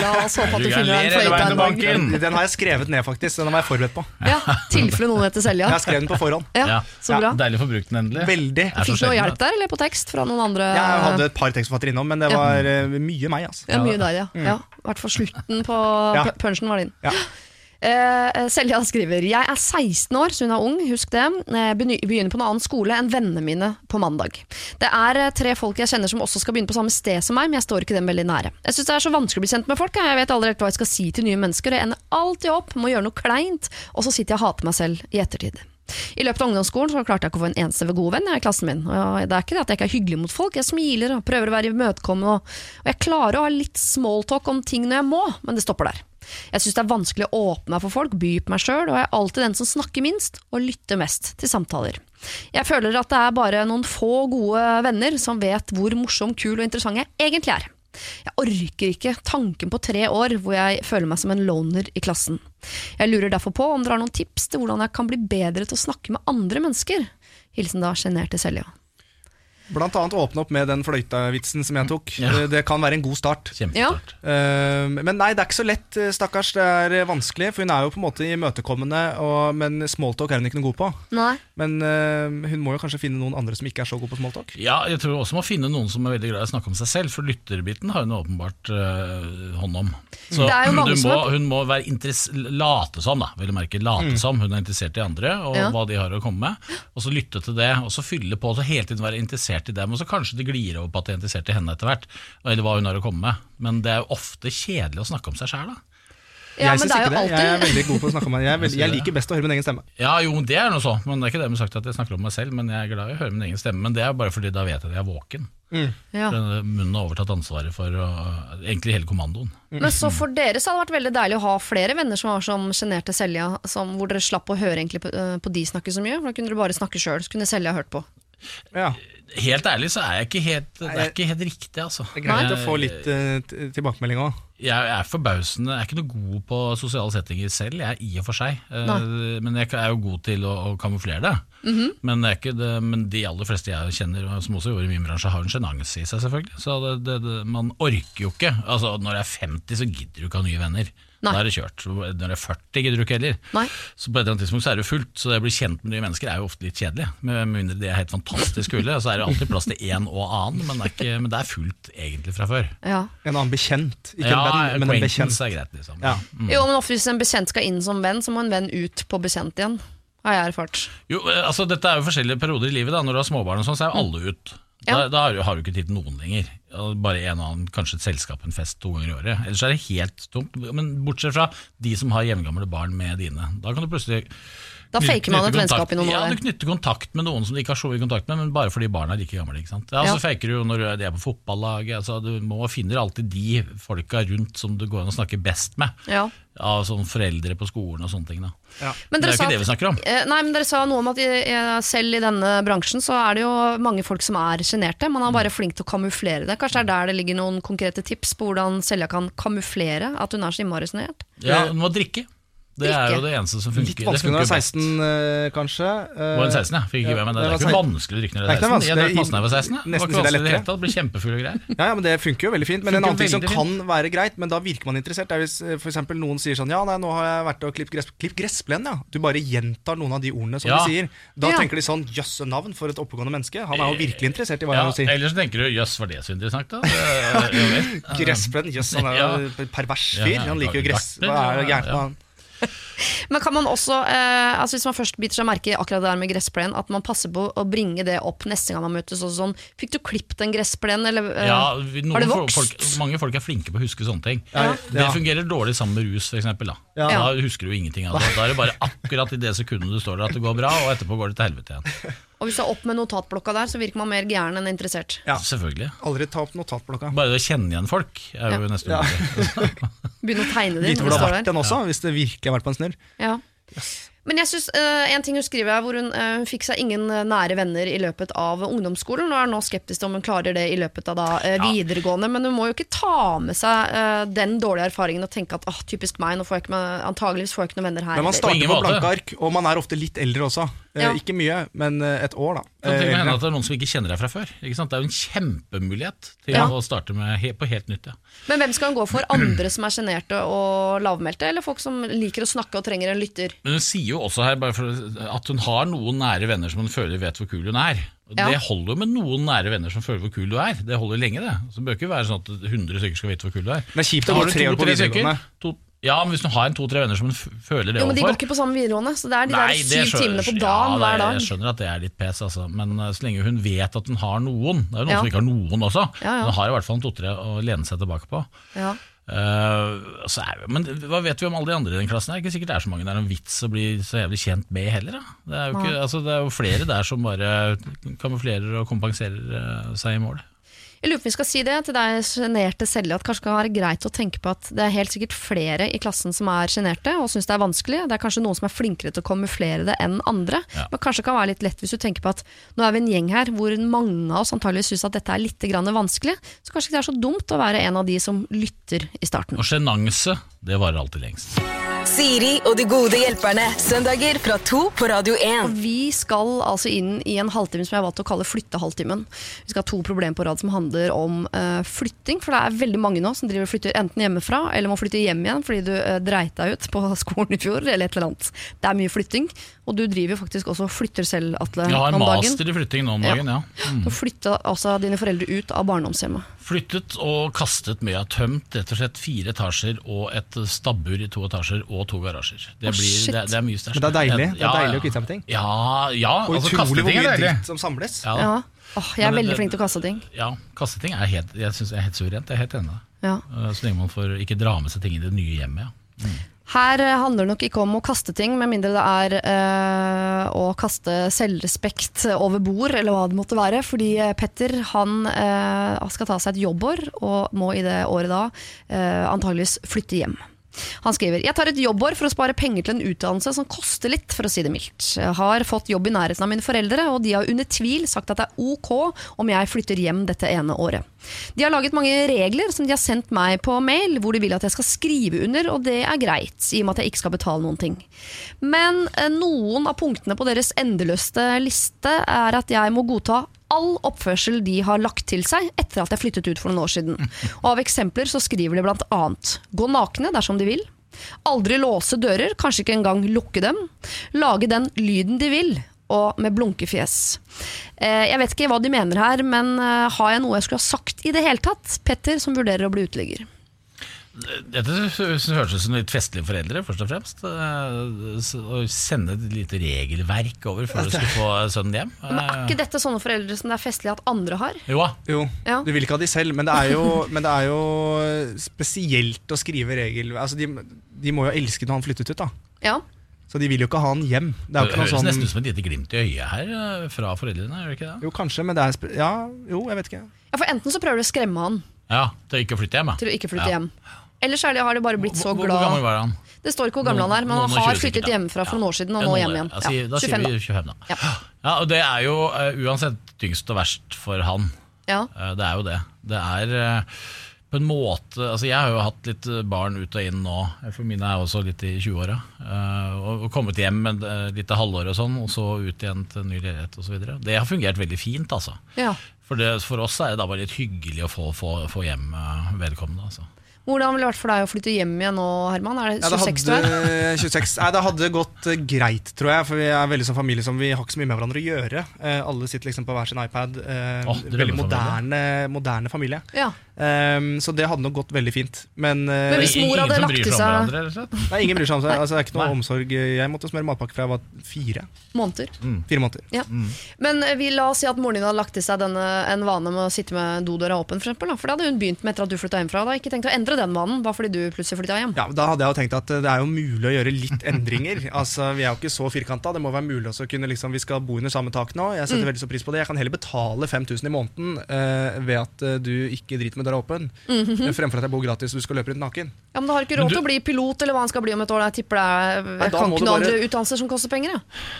La oss håpe at du finner deg en fløyte en dag. Den har jeg skrevet ned, faktisk. Den har jeg forberedt på. Ja, tilfelle noen heter Selja. Jeg har skrevet den på forhånd. Ja, så bra. Deilig å få brukt den endelig. Veldig. Fikk du noe hjelp der, eller på tekst fra noen andre? Jeg hadde et par tekstforfattere innom, men det var eh, mye meg. Altså. Ja, mye der, ja. ja. I hvert fall slutten på punchen var din. Ja. Eh, Selja skriver Jeg er 16 år, så hun er ung, husk det. Jeg begynner på en annen skole enn vennene mine på mandag. Det er eh, tre folk jeg kjenner som også skal begynne på samme sted som meg, men jeg står ikke dem veldig nære. Jeg syns det er så vanskelig å bli kjent med folk. Jeg vet aldri helt hva jeg skal si til nye mennesker. Jeg ender alltid opp med å gjøre noe kleint, og så sitter jeg og hater meg selv i ettertid. I løpet av ungdomsskolen så klarte jeg ikke å få en eneste god venn i klassen min. Og det er ikke det at jeg ikke er hyggelig mot folk, jeg smiler og prøver å være imøtekommende. Og jeg klarer å ha litt smalltalk om ting når jeg må, men det stopper der. Jeg syns det er vanskelig å åpne meg for folk, by på meg sjøl, og jeg er alltid den som snakker minst og lytter mest til samtaler. Jeg føler at det er bare noen få gode venner som vet hvor morsom, kul og interessant jeg egentlig er. Jeg orker ikke tanken på tre år hvor jeg føler meg som en loner i klassen. Jeg lurer derfor på om dere har noen tips til hvordan jeg kan bli bedre til å snakke med andre mennesker. Hilsen da sjenerte Selja. Blant annet åpne opp med den fløytevitsen som jeg tok. Ja. Det- Det kan være en god start. Kjempestart. Eh, men nei, det er ikke så lett, eh, stakkars. Det er eh, vanskelig, for hun er jo på en måte imøtekommende, og, men smalltalk er hun ikke noe god på. Nei. Men eh, hun må jo kanskje finne noen andre som ikke er så god på smalltalk. Ja, jeg tror også må finne noen som er veldig glad i å snakke om seg selv, for lytterbiten har hun åpenbart øh, hånd om. Så Det er jo mange du må, hun må være interess late som, da, vil jeg merke, late som hun er interessert i andre, og Ja. hva de har å komme med, og så lytte til det, og så fylle på, så hele tiden være interessert i dem, og så kanskje det glir over patentisert er i henne etter hvert, eller hva hun har å komme med. Men det er jo ofte kjedelig å snakke om seg sjæl, da. Ja, jeg men det er det. Jeg er veldig god på å snakke om meg. Jeg, er veldig, jeg liker best å høre min egen stemme. Ja, jo, det er noe så, men det er ikke det med sagt at jeg snakker om meg selv, men jeg er glad i å høre min egen stemme, men det er bare fordi da vet jeg at jeg er våken. ja. Munnen har overtatt ansvaret for øh, egentlig hele kommandoen. Men så for dere så hadde det vært veldig deilig å ha flere venner som var som sjenerte Selja, som, hvor dere slapp å høre egentlig på, eh, på de snakke så mye. For da kunne dere bare snakke sjøl, så kunne Selja hørt på. Ja, Helt ærlig så er jeg ikke helt, det er ikke helt riktig, altså. Det er greit å få litt uh, tilbakemelding òg. Jeg er forbausende, jeg er ikke noe god på sosiale settinger selv, jeg er i og for seg. Nei. Men jeg er jo god til å, å kamuflere det. men, det er ikke det. men de aller fleste jeg kjenner, som også gjorde i min bransje, har en sjenanse i seg, selvfølgelig. Så det, det, det, man orker jo ikke. Altså, når jeg er 50, så gidder du ikke ha nye venner. Nei. Da er det kjørt. Når det er 40, gidder du ikke heller. Nei. Så på et eller annet tidspunkt så er det jo fullt, så det å bli kjent med nye mennesker er jo ofte litt kjedelig. Med mindre de er helt fantastisk kule, så er det alltid plass til én og annen, men det er, ikke, men det er fullt egentlig fra før. Ja. En annen bekjent. Ikke ja, en venn, men en bekjent. er greit, liksom. Ja. Jo, men ofte hvis en bekjent skal inn som venn, så må en venn ut på bekjent igjen. Har jeg erfart. Jo, eh, altså Dette er jo forskjellige perioder i livet. da Når du har småbarn, og sånn, så er jo alle ut. Da, Ja. da har, du, har du ikke tid til noen lenger. Bare en og annen, kanskje et selskap, en fest to ganger i året. Ellers er det helt tomt. Men bortsett fra de som har jevngamle barn med dine. Da kan du plutselig Da faker man et vennskap i noen år. Ja, du knytter kontakt med noen som du ikke har så mye kontakt med, men bare fordi barna er like gamle. ikke sant? Ja, Ja. Så faker du jo når de er på fotballaget. Altså, du må finner alltid de folka rundt som du går an å snakke best med. Ja. Av sånn foreldre på skolen og sånne ting. da Men Det er jo sa ikke det vi snakker om. Eh, Nei, men dere sa noe om at selv i denne bransjen så er det jo mange folk som er sjenerte. Man er bare flink til å kamuflere det. Kanskje det er der det ligger noen konkrete tips på hvordan Selja kan kamuflere at hun er så innmari sjenert? Ja, hun må drikke. Det er jo det eneste som funker. Litt vanskelig når du er 16, eh, kanskje. Eh, Var hun 16, ja? Fikk ikke Ja, med meg det. det Det er ikke vanskelig å drikke når du Det er er ikke 16. Jeg drakk masse da jeg var 16. Det var ikke det er vanskelig i det hele tatt. Det ble og greier. Ja, ja, men Det funker jo veldig fint. Men en annen ting som kan være greit, men da virker man interessert, er hvis f.eks. for eksempel noen sier sånn Ja, nei, nå har jeg vært og klippet gress, klipp gressplen, ja. Du bare gjentar noen av de ordene som Ja. de sier. Da Ja. tenker de sånn Jøsse navn for et oppegående menneske. Han er jo virkelig interessert i hva Ja, jeg sier. Eller så tenker du jøss, var det så interessant, da? Det. Gressplen, jøss, han er jo pervers fyr. Han liker jo gress. Hva er gærent med han? Men kan man også, eh, altså hvis man først biter seg merke i akkurat det der med gressplen, at man passer på å bringe det opp neste gang man møtes? Og sånn, Fikk du klippet en gressplen, eller eh, Ja, vi- har det vokst? folk, mange folk er flinke på å huske sånne ting. Ja. Det fungerer dårlig sammen med rus, f.eks. Da. Ja. da husker du ingenting av det. Da er det bare akkurat i det sekundet du står der at det går bra, og etterpå går det til helvete igjen. Og hvis du er opp med notatblokka der, så virker man mer gæren enn interessert. Ja. Selvfølgelig. Aldri ta opp notatblokka. Bare det å kjenne igjen folk er jo nesten Ja. umulig. Begynne å tegne det Vite hvor du har vært den også, hvis det virkelig har vært på en snurr. Ja. Men jeg synes, uh, en ting hun skriver er hvor hun, uh, fikk seg ingen eh, nære venner i løpet av ungdomsskolen, og er nå skeptisk til om hun klarer det i løpet av da, uh, videregående. Men hun må jo ikke ta med seg den dårlige erfaringen og tenke at ah, typisk meg, nå får jeg ikke med, antageligvis får jeg ikke noen venner her. Men man starter på blanke ark, og man er ofte litt eldre også. Ja. Ikke mye, men et år, da. Det kan hende at det er noen som ikke kjenner deg fra før. Ikke sant? Det er jo en kjempemulighet til Ja. å starte med, he, på helt nytt. Ja. Men hvem skal hun gå for? Andre som er sjenerte og lavmælte, eller folk som liker å snakke og trenger en lytter? Men hun sier jo også her bare for at hun har noen nære venner som hun føler vet hvor kul hun er. Og Ja. Det holder jo med noen nære venner som føler hvor kul du er. Det holder lenge, det. Så det bør ikke være sånn at 100 stykker skal vite hvor kul du er. Er kjipt å Har gå du tre år på videregående. to- Ja, men hvis du har en to-tre venner som hun føler det Jo, men De går ikke på samme videregående, så det er de Nei, der syv timene på dagen ja, hver er- dag. Jeg skjønner at det er litt pes, altså. men uh, så lenge hun vet at hun har noen Det er jo noen Ja. som ikke har noen også. Ja, ja. Hun har i hvert fall en to-tre å lene seg tilbake på. Ja. Uh, er, men hva vet vi om alle de andre i den klassen? Det er ikke sikkert det er så mange det er noen vits å bli så jævlig kjent med heller. Da. Det, er ikke, altså, det er jo flere der som bare kamuflerer og kompenserer uh, seg i mål. Jeg lurer på om vi skal si det til deg sjenerte Selje, at kanskje det kan være greit å tenke på at det er helt sikkert flere i klassen som er sjenerte og syns det er vanskelig. Det er kanskje noen som er flinkere til å kamuflere det enn andre. Ja. Men kanskje det kan være litt lett hvis du tenker på at nå er vi en gjeng her hvor mange av oss antageligvis syns at dette er litt grann vanskelig. Så kanskje det er så dumt å være en av de som lytter i starten. Og sjenanse, det varer alltid lengst. Siri og de gode hjelperne. Søndager fra to på Radio 1. Og vi skal altså inn i en halvtime som jeg har valgt å kalle flyttehalvtimen. Vi skal ha to problemer på rad som handler om uh, flytting. For det er veldig mange nå som driver og flytter enten hjemmefra eller må flytte hjem igjen fordi du uh, dreit deg ut på skolen i fjor. eller et eller annet. Det er mye flytting. Og du driver jo faktisk også og flytter selv, Atle, Jeg har master i flytting nå om dagen, ja. Mm. Du flytta altså dine foreldre ut av barndomshjemmet. Flyttet og kastet. Har tømt rett og slett fire etasjer og et stabbur i to etasjer og to garasjer. Det, oh, blir, det, det er mye sterkt. Men det er deilig. Det er deilig å kvitte seg med ting. Ja, ja Og altså utrolig hvor er mye deilig. dritt som samles. Ja. Ja. Oh, jeg er Men det- veldig flink til å kaste ting. ja, kaste ting er helt, jeg synes er helt suverent. Jeg er helt enig. Ja. Eh, Så lenge man får ikke dra med seg ting i det nye hjemmet. Ja. Her eh, handler det nok ikke om å kaste ting, med mindre det er eh, å kaste selvrespekt over bord, eller hva det måtte være. Fordi eh, Petter han eh, skal ta seg et jobbår, og må i det året da eh, antageligvis flytte hjem. Han skriver Jeg tar et jobbår for å spare penger til en utdannelse som koster litt, for å si det mildt. Jeg har fått jobb i nærheten av mine foreldre, og de har under tvil sagt at det er ok om jeg flytter hjem dette ene året. De har laget mange regler som de har sendt meg på mail, hvor de vil at jeg skal skrive under, og det er greit, i og med at jeg ikke skal betale noen ting. Men eh, noen av punktene på deres endeløste liste er at jeg må godta all oppførsel de har lagt til seg etter at jeg flyttet ut for noen år siden. Og av eksempler så skriver de annet gå nakne dersom de vil. Aldri låse dører, kanskje ikke engang lukke dem. Lage den lyden de vil, og med blunkefjes. Eh, Jeg vet ikke hva de mener her, men eh, har jeg noe jeg skulle ha sagt i det hele tatt? Petter, som vurderer å bli uteligger. Dette høres ut som litt festlige foreldre, først og fremst. Eh, Å sende et lite regelverk over før du skal få sønnen hjem. Men er ikke dette sånne foreldre som det er festlig at andre har? Eh, Jo. Jo, Ja. du vil ikke ha de selv, men det er jo, men det er jo spesielt å skrive regel... Altså, de, de må jo elske når han flyttet ut, da. Ja. Så de vil jo ikke ha han hjem. Det er jo Det høres sånn nesten ut som et lite glimt i øyet her eh, fra foreldrene. gjør det ikke det? Jo, kanskje, men det er spe Ja, jo, jeg vet ikke. ja, for enten så prøver du å skremme han Ja, Til å ikke flytte hjem, til å ikke flytte Ja. hjem. Eller så det, har de bare blitt så glad. hvor, hvor gammel var han? Det står ikke hvor gammel han er, men han har flyttet hjemmefra for noen år siden, og nå hjem igjen. ja. Da sier vi 25, da. Ja. Ja, og Det er jo eh, uansett tyngst og verst for han. Ja. Eh, Det er jo det. Det er eh, på en måte altså Jeg har jo hatt litt barn ut og inn nå, for mine er også litt i 20-åra. eh, og kommet hjem med litt av halvår og sånn, og så ut igjen til ny leilighet osv. Det har fungert veldig fint, altså. Ja. For, det, for oss er det da bare litt hyggelig å få, få, få hjem vedkommende. Altså. Hvordan ville det vært for deg å flytte hjem igjen nå, Herman? Er det Ja, det 26 du er? 26. Nei, det hadde gått eh, greit, tror jeg. For vi er veldig sånn familie som vi har ikke så mye med hverandre å gjøre. Eh, alle sitter liksom på hver sin iPad. Eh, Åh, veldig moderne, moderne familie. Ja. Ehm, så det hadde nok gått veldig fint. Men, uh, Men hvis mor hadde lagt til seg nei, ingen bryr seg om seg. Altså, det er ikke noe Nei. omsorg. Jeg måtte smøre matpakke fra jeg var fire. Måneder. Fire måneder. Ja. Men eh, vi la oss si at moren din hadde lagt til seg denne, en vane med å sitte med dodøra åpen, for, eksempel, da. for det hadde hun begynt med etter at du flytta hjemmefra. Da ikke tenkt å endre den vanen, bare fordi du plutselig flytta hjem. Ja, Da hadde jeg jo tenkt at eh, det er jo mulig å gjøre litt endringer. altså, Vi er jo ikke så firkanta. Det må være mulig også å kunne liksom, Vi skal bo under samme tak nå. Jeg setter veldig så pris på det. Jeg kan heller betale 5000 i måneden uh, ved at du ikke driter med døra åpen, -hmm. fremfor at jeg bor gratis og du skal løpe rundt naken. Ja, Men du har ikke råd du- til å bli pilot eller hva han skal bli om et år. Jeg tipper det er, kan ikke noen bare- andre utdannelser som koster penger.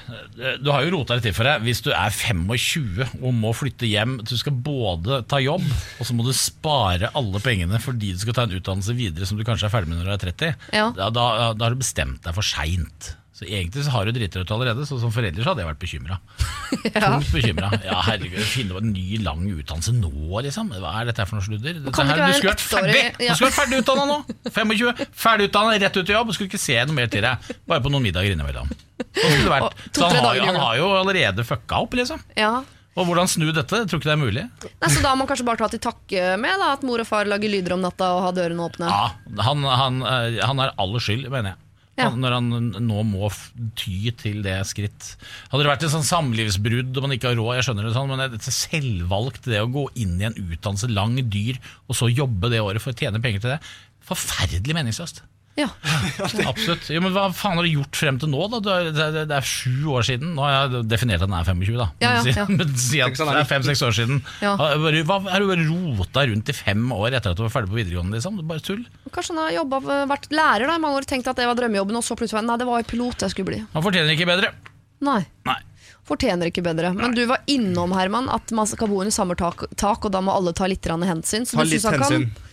Ja. Eh, Du har jo rota det til for deg. Hvis du er 25 og må flytte hjem, du skal både ta jobb, og så må du spare alle pengene fordi du skal ta en utdannelse videre som du kanskje er ferdig med når du er 30, Ja. da, da, da har du bestemt deg for seint. Så egentlig så har du driti deg ut allerede, så som forelder så hadde jeg vært bekymra. Tungt bekymra. Ja, herregud, finne en ny, lang utdannelse nå, liksom. Hva er dette for noe sludder? Du skulle vært ferdig ja. Du skulle vært ferdig utdanna nå! 25, ferdig utdanna, rett ut i jobb. Skulle ikke se noe mer til deg. Bare på noen middager innimellom. Sånn vært. Så han har, jo- han har jo allerede fucka opp, liksom. Ja. Og hvordan snu dette? Jeg tror ikke det er mulig. Nei, så da må man kanskje bare ta til takke med da, at mor og far lager lyder om natta og har dørene åpne. Ja, han, han, eh, han har aller skyld, mener jeg. Ja. Når han nå må ty til det skritt. Hadde det vært en sånn samlivsbrudd og man ikke har råd, jeg skjønner det sånn, men det selvvalgt det å gå inn i en utdannelse, lang, dyr, og så jobbe det året for å tjene penger til det. Forferdelig meningsløst. Ja. Absolutt. Jo, men Hva faen har du gjort frem til nå? da? Du er- Det er, det er sju år siden. Nå har jeg definert at den er 25, da. Ja, ja, Men si- ja. Men si at sånn det er fem-seks år siden. Ja. Har du bare- Hva har du bare rota rundt i fem år etter at du var ferdig på videregående? liksom? Det er bare tull. Kanskje han har jobbet, vært lærer da, i mange år, tenkt at det var drømmejobben, og så plutselig var det, nei, det var pilot jeg skulle bli. Man fortjener ikke bedre. Nei. Nei. Fortjener ikke bedre. Men du var innom, Herman, at man skal bo under samme tak, tak og da må alle ta litt grann hensyn. Så Ta du litt synes han hensyn. Kan,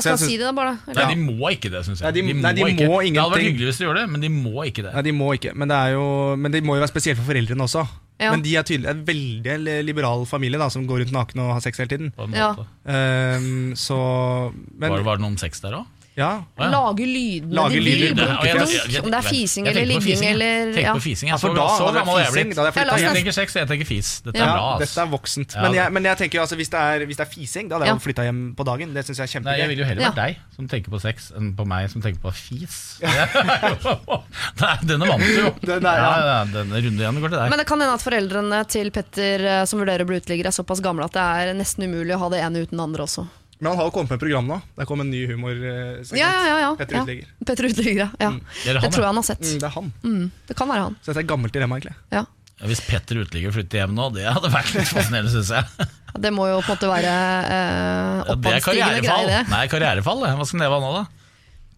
Så skal synes- si det da, bare. Nei, De må ikke det, syns jeg. Nei, de- nei, de må ikke. Det hadde vært hyggelig hvis de gjorde det, men de må ikke det. Nei, de må ikke. Men det, er jo, men det må jo være spesielt for foreldrene også. Ja. Men de er tydelig en veldig liberal familie da, som går rundt naken og har sex hele tiden. På en Ja. måte. Ehm, så men, Var, var det noen sex der òg? Ja. Ja. Lage lydene Lage de vil. lyder, blunk, jeg- jeg- jeg- Om det er fising jeg eller på ligging fising, jeg. eller Tenker ja. på fising. Ja, Jeg for så, da så hadde det gammel er jeg fising, blitt. da hadde jeg Ja, flyttet Jeg hjem. tenker sex, jeg tenker fis. Dette Ja. er bra. Dette er voksent. Ja. Men, jeg, men jeg tenker jo altså, hvis det er, hvis det er fising, da hadde jeg Ja. flytta hjem på dagen. Det syns jeg er Nei, jeg vil kjempegøy. jo heller Ja. vært deg som tenker på sex, enn på meg som tenker på fis. Nei, denne vant du jo. Den er- ja, ja. ja, denne runden igjen går til deg. Men det kan hende at foreldrene til Petter eh, som vurderer å bli uteligger, er såpass gamle at det er nesten umulig å ha det ene uten det andre også. Men han har jo kommet med et program nå. Det kom en ny humor Ja, ja, ja, ja. Petter ja. Uteligger. Petter Uteligger, ja. ja. Det er Det han, tror jeg han har sett. Mm, det er han. Mm, det kan være han. Så dette er et gammelt dilemma, egentlig. Ja. Hvis Petter uteligger flytter hjem nå, det hadde vært litt fascinerende, syns jeg. Det må jo på en måte være eh, oppadstigende karrierefall. greie, det. Nei, karrierefall. Hva skal Neva nå, da?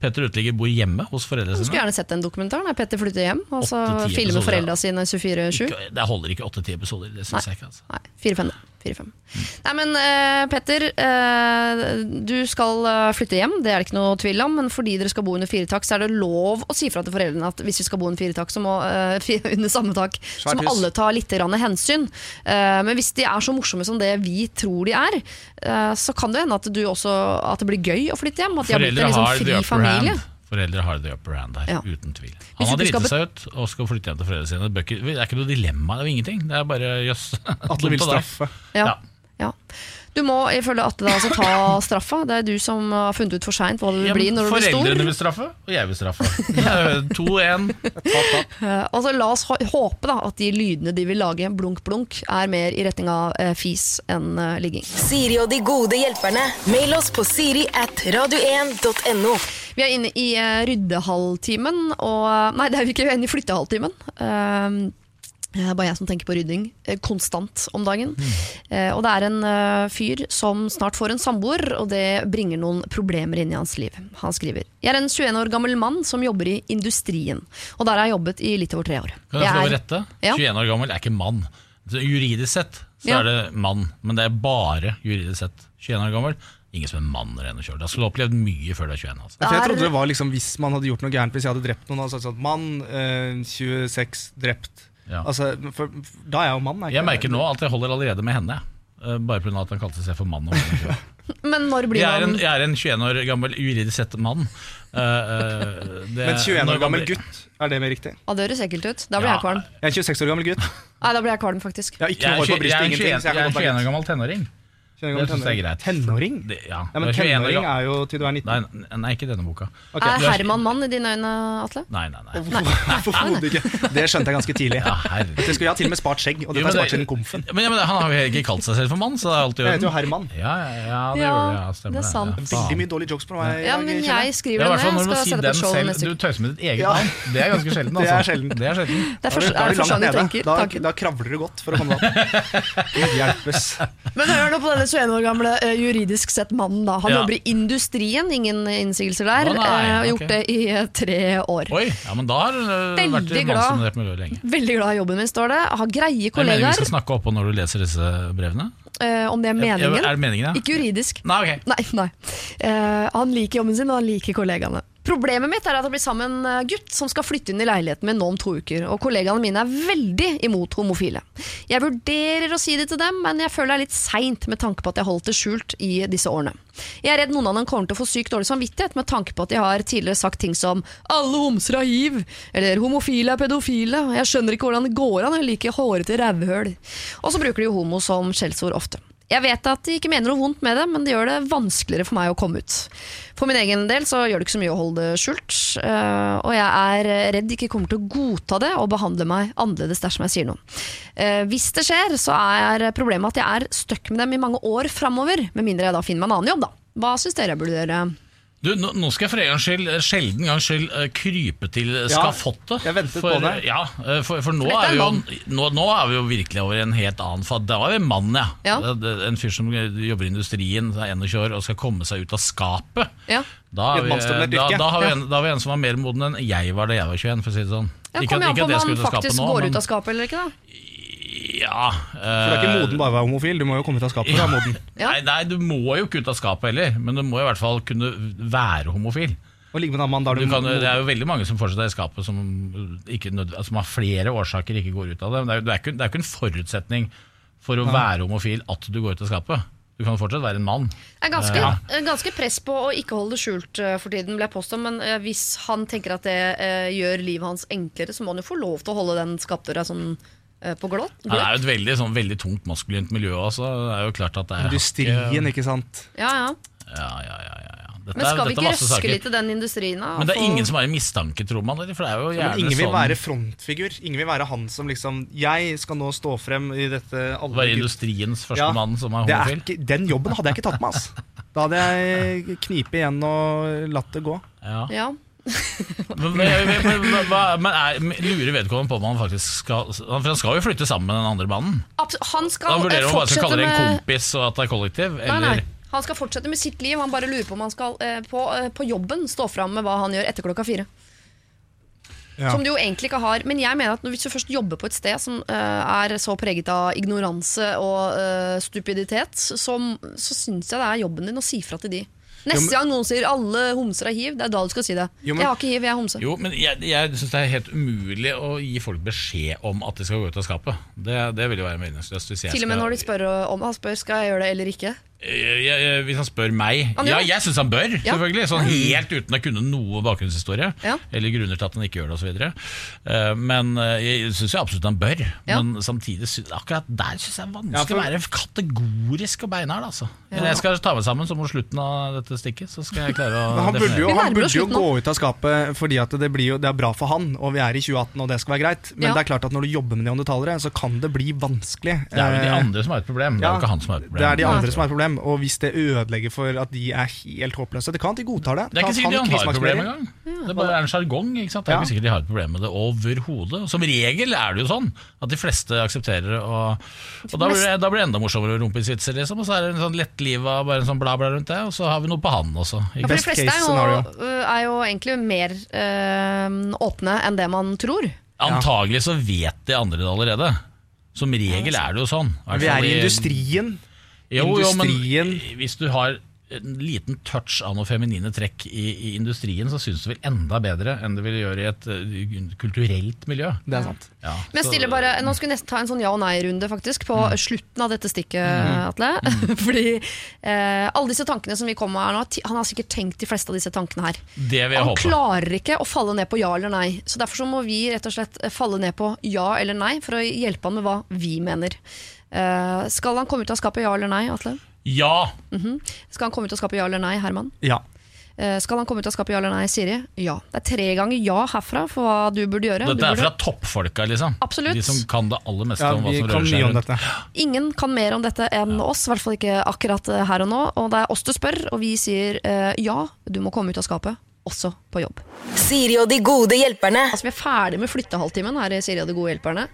Petter uteligger bor hjemme hos foreldrene Jeg skulle sine. gjerne sett den dokumentaren. når Petter flytter hjem og så filmer foreldra sine 24-7. Det holder ikke åtte-ti episoder. Det syns jeg ikke. altså Nei, 4-5. 4-5. Nei, men eh, Petter, eh, du skal eh, flytte hjem, det er det ikke noe tvil om. Men fordi dere skal bo under fire tak, så er det lov å si fra til foreldrene at hvis vi skal bo under fire tak, så må, eh, fi- under samme tak, så Svært må hus. alle ta litt grann hensyn. Eh, men hvis de er så morsomme som det vi tror de er, eh, så kan det hende at, du også, at det blir gøy å flytte hjem. At de har blitt Foreldre en liksom har the fri upper familie. Foreldre har the upper hand der, Ja. uten tvil. Han har du driti seg ut og skal flytte hjem til foreldrene sine. Det Det er ikke noe dilemma, det er jo ingenting. Det er bare jøss. Atle vil Dumt av deg. straffe. Ja. Ja. Du må ifølge Atte da altså ta straffa. Det er du som har funnet ut for seint hva det vil bli når du blir stor. Foreldrene vil straffe, og jeg vil straffe. 2-1. ta, Altså, la oss håpe da, at de lydene de vil lage, blunk-blunk, er mer i retning av eh, fis enn eh, ligging. Siri og de gode hjelperne. Mail oss på siri at radio1.no. Vi er inne i eh, ryddehalvtimen, og Nei, det er vi ikke, vi er inne i flyttehalvtimen. Eh, det er bare jeg som tenker på rydding eh, konstant om dagen. Eh, og det er en eh, fyr som snart får en samboer, og det bringer noen problemer inn i hans liv. Han skriver Jeg er en 21 år gammel mann som jobber i industrien. Og der har jeg jobbet i litt over tre år. Kan jeg få lov å er- rette? Ja. 21 år gammel er ikke mann. Så Juridisk sett så Ja. er det mann, men det er bare juridisk sett. 21 år gammel, ingen som er mann renner og kjører. Da skulle du opplevd mye før du er 21. Altså. Jeg trodde det var liksom Hvis man hadde gjort noe gærent, hvis jeg hadde drept noen, sagt sånn Mann, eh, 26, drept. Ja. Altså, for, da er jeg jo mann. Jeg, Jeg merker nå at jeg holder allerede med henne. eh, Bare pga. at han kalte seg for mann. og. Men når blir Jeg er en, jeg er en 21 år gammel juridisk sett mann. Uh, uh, Men 21 år gammel gutt, er det mer riktig? Ja, det høres ekkelt ut. Da blir Ja. jeg kvalm. Jeg er en 26 år gammel gutt. Nei, da blir jeg kvalm, faktisk. Jeg er hår på 21 jeg er ingenting. 21 jeg jeg er kan 21 år gammel tenåring. 21 Det synes jeg er greit. Tenåring? Det, ja, Ja, men du er 21 år tenåring er jo til du er 19. Nei, nei, ikke denne boka. Ok. Er du er- Herman mann i dine øyne, Atle? Nei, nei, nei. Overhodet ikke. Det skjønte jeg ganske tidlig. Ja, herregud. Det skulle jeg ha til og med spart skjegg, og Jo, dette men er spart det- siden komfen. Men, ja, men Han har jo ikke kalt seg selv for mann, så det er alltid Jeg heter jo Herman. Ja, ja, ja, det Ja, gjør det. Ja, stemmer det er sant. Ja, Veldig mye dårlige jokes på meg. i Ja, men kjenner jeg Det skriver er i det hvert fall ned. når du må Skal si sette den på show selv. neste Du uke. tøyser med ditt eget Ja. navn. Det er ganske sjelden. Det er Altså. sjelden. Det er sjelden. Det er, Da først, da er det langt første gang du nede. tenker. Da, kravler du godt for å komme deg opp. Gud hjelpes. Men hør nå på denne 21 år gamle eh, juridisk sett mannen. da Han Ja. jobber i industrien, ingen innsigelser der. Å, nei, eh, har ok. gjort det i eh, tre år. Oi, ja, men da har det vært mannsdominert miljø lenge. Veldig glad i jobben min, står det. Har greie kollegaer. Jeg mener vi skal snakke oppå når du leser disse brevene. Uh, om det er meningen. Er det meningen, ja? Ikke juridisk. Nei, okay. Nei, nei. Uh, han liker jobben sin, og han liker kollegaene. Problemet mitt er at det blir sammen en gutt som skal flytte inn i leiligheten min nå om to uker, og kollegaene mine er veldig imot homofile. Jeg vurderer å si det til dem, men jeg føler det er litt seint med tanke på at jeg holdt det skjult i disse årene. Jeg er redd noen av dem kommer til å få sykt dårlig samvittighet med tanke på at de har tidligere sagt ting som 'alle homser har hiv', eller 'homofile er pedofile', 'jeg skjønner ikke hvordan det går an, jeg liker hårete rævhøl'. Og så bruker de homo som skjellsord ofte. Jeg vet at de ikke mener noe vondt med det, men det gjør det vanskeligere for meg å komme ut. For min egen del så gjør det ikke så mye å holde det skjult, øh, og jeg er redd de ikke kommer til å godta det og behandle meg annerledes dersom jeg sier noe. Eh, Hvis det skjer, så er problemet at jeg er stuck med dem i mange år framover, med mindre jeg da finner meg en annen jobb, da. Hva syns dere jeg burde gjøre? Du, nå, nå skal jeg for en gangs skyld, eh, sjelden gangs skyld, eh, krype til skafottet. jeg ventet for, på det. Ja, eh, for, for nå, er vi jo, nå, nå er vi jo virkelig over en helt annen fad. Da var vi en mann, ja. Ja. Det- det- En fyr som jobber i industrien, er 21 år og skal komme seg ut av skapet. Ja. Da, er vi, da, da, har vi en, da har vi en som var mer moden enn jeg var da jeg var 21, for å si det sånn. Ja, Kommer an på om skapet faktisk nå, går men- ut av skapet eller ikke, da. Ja. For det er ikke eh, moden bare å være homofil, du må jo komme ut av skapet for å være moden. Ja. Nei, nei, du må jo ikke ut av skapet heller, men du må i hvert fall kunne være homofil. Og ligge med en annen mann, da Du du kan, det er jo veldig mange som fortsatt er i skapet som, ikke, nød- som av flere årsaker ikke går ut av det. Men Det er, jo- det er, ikke, det er ikke en forutsetning for å være homofil at du går ut av skapet. Du kan fortsatt være en mann. Det er ganske, Ja. eh, ganske press på å ikke holde det skjult eh, for tiden, vil jeg påstå. Men eh, hvis han tenker at det eh, gjør livet hans enklere, så må han jo få lov til å holde den skapdøra sånn eh, på glått. Ja, det er jo et veldig, sånn, veldig tungt maskulint miljø også. Det er jo klart at det er Industrien, ikke sant. Ja, ja. Ja, ja, ja, ja, ja. Dette Men er- skal vi ikke røske saker. litt i den industrien, da? Men det er ingen som er i mistanke, tror man. For det er jo Men ingen vil sånn være frontfigur. Ingen vil være han som liksom Jeg skal nå stå frem i dette alle Være industriens første Ja, mann som er det er homofil. ikke, Den jobben hadde jeg ikke tatt med, ass. Da hadde jeg knipet igjen og latt det gå. Ja. Ja. Men, men, men, men, hva- men er, lurer vedkommende på om han faktisk skal For han skal jo flytte sammen med den andre mannen. Han skal Han vurderer om han skal kalle det en kompis og at det er kollektiv. Nei, Eller nei. Han skal fortsette med sitt liv. Han bare lurer på om han skal eh, på, eh, på jobben stå fram med hva han gjør etter klokka fire. Ja. Som du jo egentlig ikke har. Men jeg mener at hvis du først jobber på et sted som uh, er så preget av ignoranse og uh, stupiditet, så, så syns jeg det er jobben din å si fra til de. Neste gang noen sier 'alle homser har hiv', det er da du skal si det. Jo, men- jeg har ikke hiv, jeg er homse. Jo, men jeg, jeg syns det er helt umulig å gi folk beskjed om at de skal gå ut av skapet. Det, det vil jo være meningsløst. Til og med når de spør om spør skal jeg gjøre det eller ikke. Jeg- jeg- Hvis han spør meg Han Ja, jeg syns han bør, Ja. selvfølgelig. Sånn helt uten å kunne noe bakgrunnshistorie. Ja. Eller grunner til at han ikke gjør det osv. Men eh, jeg syns absolutt han bør. Ja. Men samtidig sy- akkurat der syns jeg er vanskelig Ja, for- å være kategorisk og beinhard. Altså. Ja. Jeg skal ta meg sammen, så mot slutten av dette stikket Så skal jeg klare å Men han burde jo, han burde jo gå ut av skapet fordi at det, blir jo, det er bra for han, og vi er i 2018 og det skal være greit. Men Ja. det er klart at når du jobber med neandertalere, så kan det bli vanskelig. Det er jo de Eh, andre som har et problem. Det er jo ikke han som har et problem. Det er de andre som har et problem, og hvis det ødelegger for at de er helt håpløse Det kan at de godtar det. Det er ikke sikkert de har et problem engang. Det er bare er en sjargong. Det er ikke sikkert de har et problem med det overhodet. Som regel er det jo sånn at de fleste aksepterer det. Og, og da, blir det, da blir det enda morsommere rumpisvitser, liksom. Og så er det en sånn lettliva, bare en sånn bla bla rundt det, og så har vi noe på han også. Ja, Ikke? for de Best fleste case er jo, scenario. er jo egentlig mer øh, åpne enn det man tror. Antagelig så vet de andre det allerede. Som regel er det jo sånn. Vi er i industrien. Jo, jo, men hvis du har en liten touch av noe feminine trekk i, i industrien, så syns det vel enda bedre enn det vil gjøre i et uh, kulturelt miljø. Det er sant. Ja, Men jeg stiller bare, Nå skulle vi nesten ta en sånn ja- og nei-runde faktisk på slutten av dette stikket, Atle. Fordi eh, alle disse tankene som vi kom med her nå, han har sikkert tenkt de fleste av disse tankene her. Det vil jeg Han håpe. klarer ikke å falle ned på ja eller nei, så derfor så må vi rett og slett eh, falle ned på ja eller nei for å hjelpe han med hva vi mener. Eh, skal han komme ut av skapet ja eller nei, Atle? Ja! Skal han komme ut av skapet ja eller nei, Herman? Ja. Uh, skal han komme ut av skapet ja eller nei, Siri? Ja. Det er tre ganger ja herfra for hva du burde gjøre. Det Dette er burde- fra toppfolka, liksom. Absolutt. De som kan det aller meste ja, om hva som rører seg rundt. Ingen kan mer om dette enn oss, i hvert fall ikke akkurat eh, her og nå. Og det er oss du spør, og vi sier uh, ja, du må komme ut av skapet, også på jobb. Siri og de gode hjelperne. Altså Vi er ferdig med flyttehalvtimen her i Siri og de gode hjelperne.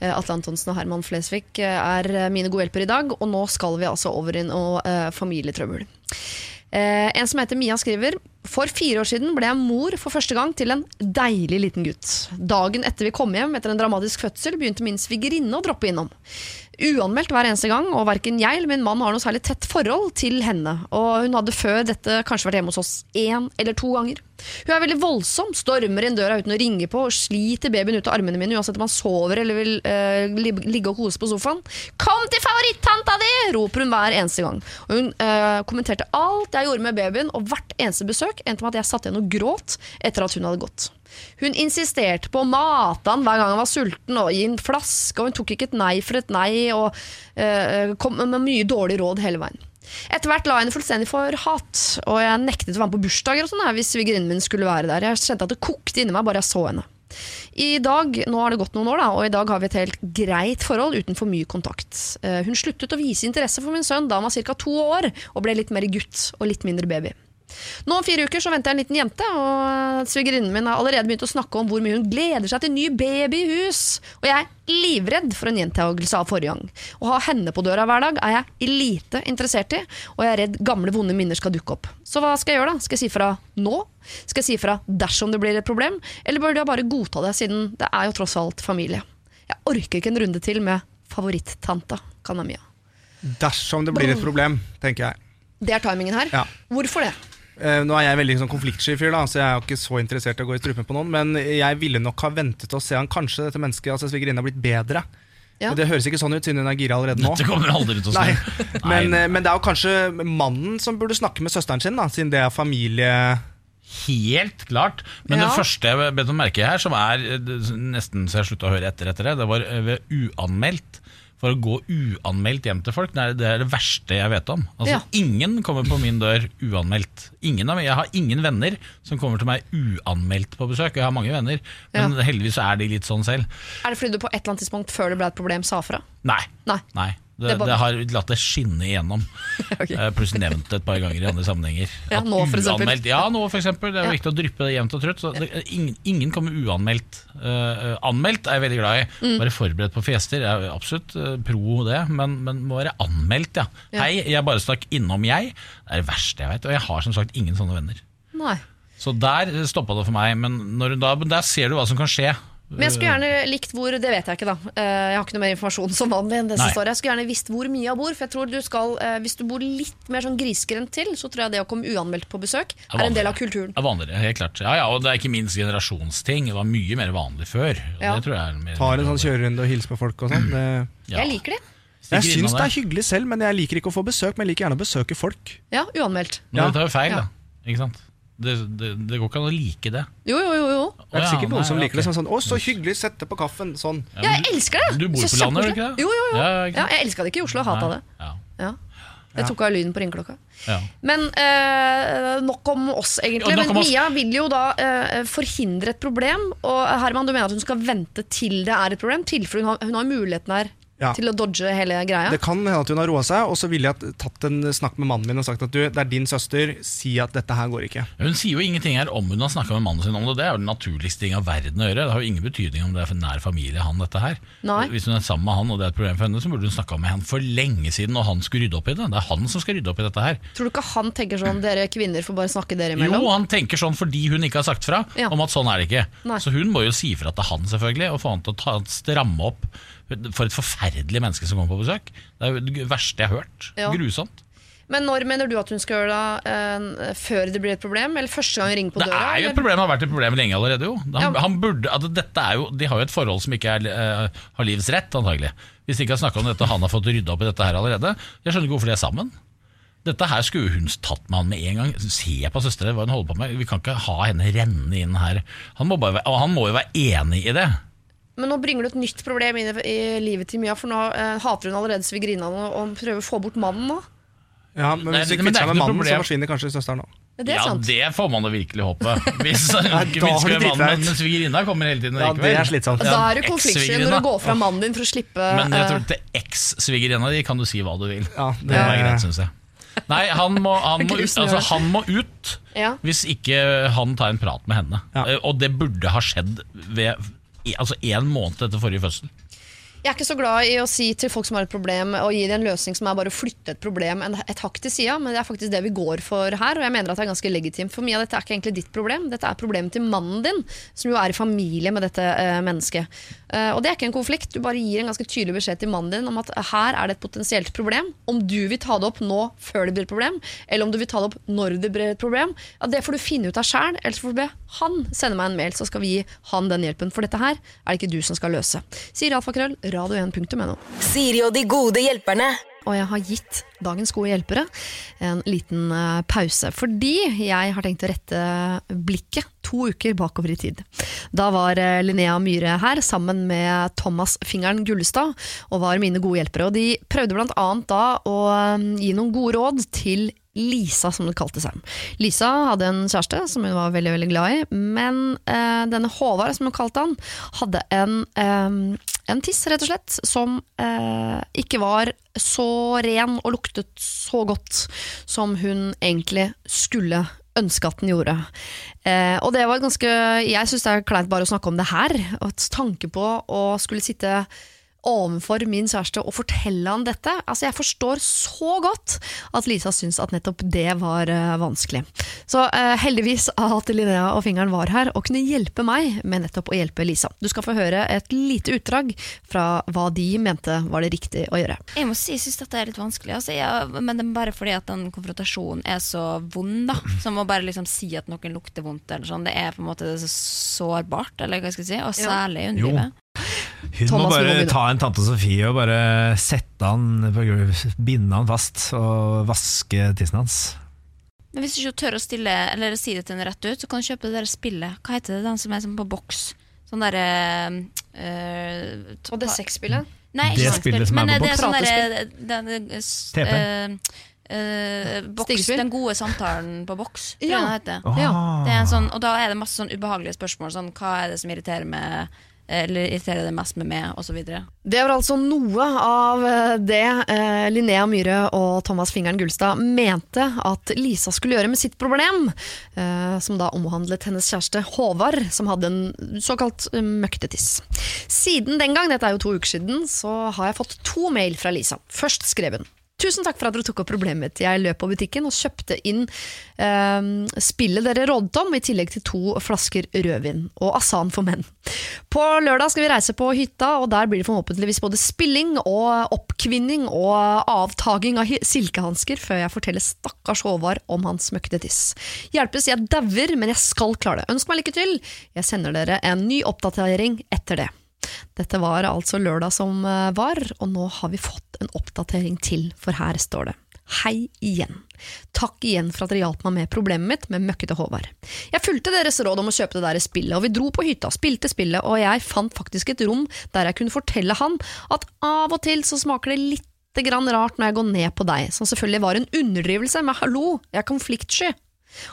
Eh, Atle Antonsen og Herman Flesvig eh, er eh, mine gode hjelpere i dag, og nå skal vi altså over i noe eh, familietrøbbel. Eh, en som heter Mia skriver For fire år siden ble jeg mor for første gang til en deilig liten gutt. Dagen etter vi kom hjem etter en dramatisk fødsel, begynte min svigerinne å droppe innom. Uanmeldt hver eneste gang, og verken jeg eller min mann har noe særlig tett forhold til henne. Og hun hadde før dette kanskje vært hjemme hos oss én eller to ganger. Hun er veldig voldsom, stormer inn døra uten å ringe på og sliter babyen ut av armene mine uansett om han sover eller vil eh, ligge og kose på sofaen. 'Kom til favorittanta di!' roper hun hver eneste gang. Og hun eh, kommenterte alt jeg gjorde med babyen, og hvert eneste besøk endte med at jeg satt igjen og gråt etter at hun hadde gått. Hun insisterte på å mate han hver gang han var sulten, og gi en flaske, og hun tok ikke et nei for et nei, og eh, kom med mye dårlig råd hele veien. Etter hvert la jeg henne fullstendig for hat, og jeg nektet å være med på bursdager og sånn hvis svigerinnen min skulle være der. Jeg kjente at det kokte inni meg bare jeg så henne. I dag, Nå har det gått noen år, da, og i dag har vi et helt greit forhold uten for mye kontakt. Eh, Hun sluttet å vise interesse for min sønn da han var ca. to år, og ble litt mer gutt og litt mindre baby. Nå om fire uker så venter jeg en liten jente, og svigerinnen min har allerede begynt å snakke om hvor mye hun gleder seg til ny baby i hus. Og jeg er livredd for en gjentagelse av forrige gang. Å ha henne på døra hver dag er jeg lite interessert i, og jeg er redd gamle, vonde minner skal dukke opp. Så hva skal jeg gjøre, da? Skal jeg si fra nå? Skal jeg si fra dersom det blir et problem? Eller bør jeg bare godta det, siden det er jo tross alt familie? Jeg orker ikke en runde til med favorittanta Kanamia. Dersom det blir et problem, tenker jeg. Det er timingen her. Ja. Hvorfor det? Eh, nå er jeg veldig sånn konfliktsky fyr, da, så jeg er jo ikke så interessert i å gå i strupen på noen. Men jeg ville nok ha ventet og se han kanskje dette mennesket, altså svigerinnen, har blitt bedre. Ja. Det høres ikke sånn ut siden hun er gira allerede nå. Dette kommer aldri til å Nei. Men, Nei. eh, men det er jo kanskje mannen som burde snakke med søsteren sin, da, siden det er familie... Helt klart. Men Ja. det første jeg bet om merke her, som er eh, nesten så jeg slutta å høre etter etter det, det var ved uanmeldt. For å gå uanmeldt hjem til folk, det er det, er det verste jeg vet om. Altså, Ja. Ingen kommer på min dør uanmeldt. Ingen av meg, Jeg har ingen venner som kommer til meg uanmeldt på besøk. Jeg har mange venner, men heldigvis er de litt sånn selv. Er det fordi du på et eller annet tidspunkt før det ble et problem sa fra? Nei. Nei. Nei. Det, Det det har latt det skinne igjennom. okay. Plutselig nevnt det et par ganger i andre sammenhenger. Ja, nå, for eksempel. uanmeldt- Ja, nå for eksempel. Det er viktig å dryppe det jevnt og trutt. Så det, ingen, ingen kommer uanmeldt. Uh, anmeldt er jeg veldig glad i. Mm. Være forberedt på fester. Jeg er absolutt eh, pro det, men, men må være anmeldt, ja. Ja. Hei, jeg bare stakk innom, jeg. Det er det verste jeg vet. Og jeg har som sagt ingen sånne venner. Nei. Så der stoppa det for meg. Men, når, da, men der ser du hva som kan skje. Men jeg skulle gjerne likt hvor Det vet jeg ikke, da. Eh, Jeg har ikke noe mer informasjon som vanlig enn det som står. Jeg skulle gjerne visst hvor mye jeg bor. For jeg tror du skal eh, Hvis du bor litt mer sånn grisgrendt til, så tror jeg det å komme uanmeldt på besøk Er er en del av kulturen. Det er vanligere, helt klart. Ja, ja, og det er ikke minst generasjonsting. Det var mye mer vanlig før. og Ja. Det tror jeg er mer Tar en sånn kjørerunde og hilser på folk og sånn. Mm. Ja. Jeg liker det. Jeg syns det er hyggelig selv, men jeg liker ikke å få besøk. Men jeg liker gjerne å besøke folk. Ja, uanmeldt. Men Ja. dette er jo feil, Ja. da. Ikke sant? Det, det, det går ikke an å like det. Jo, jo, jo. jo. Det er sikkert noen som liker det sånn, sånn 'Å, så hyggelig, sette på kaffen'. Sånn. Ja, jeg elsker det! Du bor Så på landet, gjør du ikke det? Jo, jo, jo. Ja, Ja, jeg elska det ikke i Oslo, hata det. Ja, Ja. Jeg tok av lyden på ringeklokka. ja. Men eh, nok om oss, egentlig. Ja, Men om oss. Mia vil jo da eh, forhindre et problem. Og Herman, du mener at hun skal vente til det er et problem? Tilfelle hun hun har muligheten her Ja. til å dodge hele greia? Det kan hende at hun har roa seg, og så ville jeg tatt en snakk med mannen min og sagt at du, det er din søster, si at dette her går ikke. Hun sier jo ingenting her om hun har snakka med mannen sin om det. Det er jo den naturligste ting av verden å gjøre. Det har jo ingen betydning om det er for nær familie, han dette her. Nei. Hvis hun er sammen med han og det er et problem for henne, så burde hun snakka med han for lenge siden, og han skulle rydde opp i det. Det er han som skal rydde opp i dette her. Tror du ikke han tenker sånn dere kvinner får bare snakke dere imellom? Jo, han tenker sånn fordi hun ikke har sagt fra Ja. om at sånn er det ikke. Nei. Så hun må jo si fra til han, selvfølgelig, og få han til å ta, stramme opp for et forferdelig menneske som kommer på besøk. Det er jo det verste jeg har hørt. Ja. Grusomt. Men når mener du at hun skal gjøre det? Uh, før det blir et problem? Eller første gang hun ringer på Det døra? er jo et problem, det har vært et problem lenge allerede. jo han, Ja. han burde, altså, dette er jo, De har jo et forhold som ikke er, uh, har livets rett, antagelig. Hvis de ikke har snakka om dette og han har fått rydda opp i dette her allerede. Jeg skjønner ikke hvorfor de er sammen. Dette her skulle hun tatt med han med en gang. Se på søstera, hva hun holder på med. Vi kan ikke ha henne renne inn her. Han må, bare, han må jo være enig i det. Men nå bringer du et nytt problem inn i, livet til Mia, for nå eh, hater hun allerede svigerinna og, og prøver å få bort mannen nå. Ja, men Nei, hvis men det kvitter er seg ikke med noe mannen, så problem. forsvinner kanskje søsteren òg. Ja, det er ja, sant. det får man da virkelig håpe. Hvis da har du driti mannen, deg ut. men svigerinna kommer hele tiden Ja, likevel. det er slitsomt. Da er du konfliktsky når Eks-svigerinna. du går fra mannen din for å slippe Men jeg eh, tror til eks-svigerinna di kan du si hva du vil. Ja, Det må være greit, syns jeg. Nei, han må, han, må ut, Grusen gjør altså, det. han må ut ja. hvis ikke han tar en prat med henne. Ja. Eh, Og det burde ha skjedd ved altså en måned etter forrige fødsel. Jeg er ikke så glad i å si til folk som har et problem, og gi dem en løsning som er bare å flytte et problem et hakk til sida, men det er faktisk det vi går for her, og jeg mener at det er ganske legitimt. For mye av dette er ikke egentlig ditt problem, dette er problemet til mannen din, som jo er i familie med dette eh, mennesket. Eh, og det er ikke en konflikt, du bare gir en ganske tydelig beskjed til mannen din om at her er det et potensielt problem. Om du vil ta det opp nå før det blir et problem, eller om du vil ta det opp når det blir et problem, ja, det får du finne ut av sjæl, ellers får du be han sende meg en mail, så skal vi gi han den hjelpen. For dette her er det ikke du som skal løse. Sier alfakrøll, radio1.no. Siri og de gode hjelperne. Og jeg har gitt dagens gode hjelpere en liten eh, pause. Fordi jeg har tenkt å rette blikket to uker bakover i tid. Da var eh, Linnea Myhre her sammen med Thomas Fingeren Gullestad og var mine gode hjelpere. Og de prøvde annet da å eh, gi noen gode råd til Lisa, som det kalte seg. Lisa hadde en kjæreste som hun var veldig veldig glad i, men eh, denne Håvard, som hun kalte han, hadde en, eh, en tiss, rett og slett, som eh, ikke var så ren og luktet så godt som hun egentlig skulle ønske at den gjorde. Eh, og det var ganske Jeg syns det er kleint bare å snakke om det her. Og tanke på å skulle sitte overfor min kjæreste og fortelle han dette. Altså Jeg forstår så godt at Lisa syns at nettopp det var uh, vanskelig. Så uh, heldigvis at Linnea og Fingeren var her og kunne hjelpe meg med nettopp å hjelpe Lisa. Du skal få høre et lite utdrag fra hva de mente var det riktig å gjøre. Jeg må si, jeg syns dette er litt vanskelig. Altså, jeg, men det er bare fordi at den konfrontasjonen er så vond. da Som å bare liksom si at noen lukter vondt. Eller sånn. Det er på en måte så sårbart, eller hva skal jeg si. Og særlig i Jo. underlivet. Hun Thomas, må bare ta en tante Sofie og bare sette han på gulvet, binde han fast og vaske tissen hans. Men hvis du ikke tør å stille Eller si det til henne rett ut, så kan du kjøpe det der spillet. Hva heter det? Den som er på boks? Sånn derre øh, Og det sexspillet? Nei, Det spillet som er men på det er sånn derre TP. øh, øh, boks, Den gode samtalen på boks, tror jeg Ja. den heter. Ah. Det er en sånn, og da er det masse sånn ubehagelige spørsmål. Sånn, hva er det som irriterer meg Eller irriterer det mest med meg, osv. Det var altså noe av det eh, Linnea Myhre og Thomas Fingeren Gullstad mente at Lisa skulle gjøre med sitt problem, eh, som da omhandlet hennes kjæreste Håvard, som hadde en såkalt eh, møktetiss. Siden den gang, dette er jo to uker siden, så har jeg fått to mail fra Lisa. Først skrev hun Tusen takk for at dere tok opp problemet mitt. Jeg løp på butikken og kjøpte inn eh, spillet dere rådet om, i tillegg til to flasker rødvin og Asan for menn. På lørdag skal vi reise på hytta, og der blir det forhåpentligvis både spilling og oppkvinning og avtaging av silkehansker før jeg forteller stakkars Håvard om hans møkkete tiss. Hjelpes, jeg dauer, men jeg skal klare det. Ønsk meg lykke til! Jeg sender dere en ny oppdatering etter det. Dette var altså lørdag som eh, var, og nå har vi fått en oppdatering til, for her står det. Hei igjen. Takk igjen for at dere hjalp meg med problemet mitt med møkkete Håvard. Jeg fulgte deres råd om å kjøpe det der spillet, og vi dro på hytta, spilte spillet, og jeg fant faktisk et rom der jeg kunne fortelle han at av og til så smaker det litt grann rart når jeg går ned på deg, som selvfølgelig var en underdrivelse, men hallo, jeg er konfliktsky.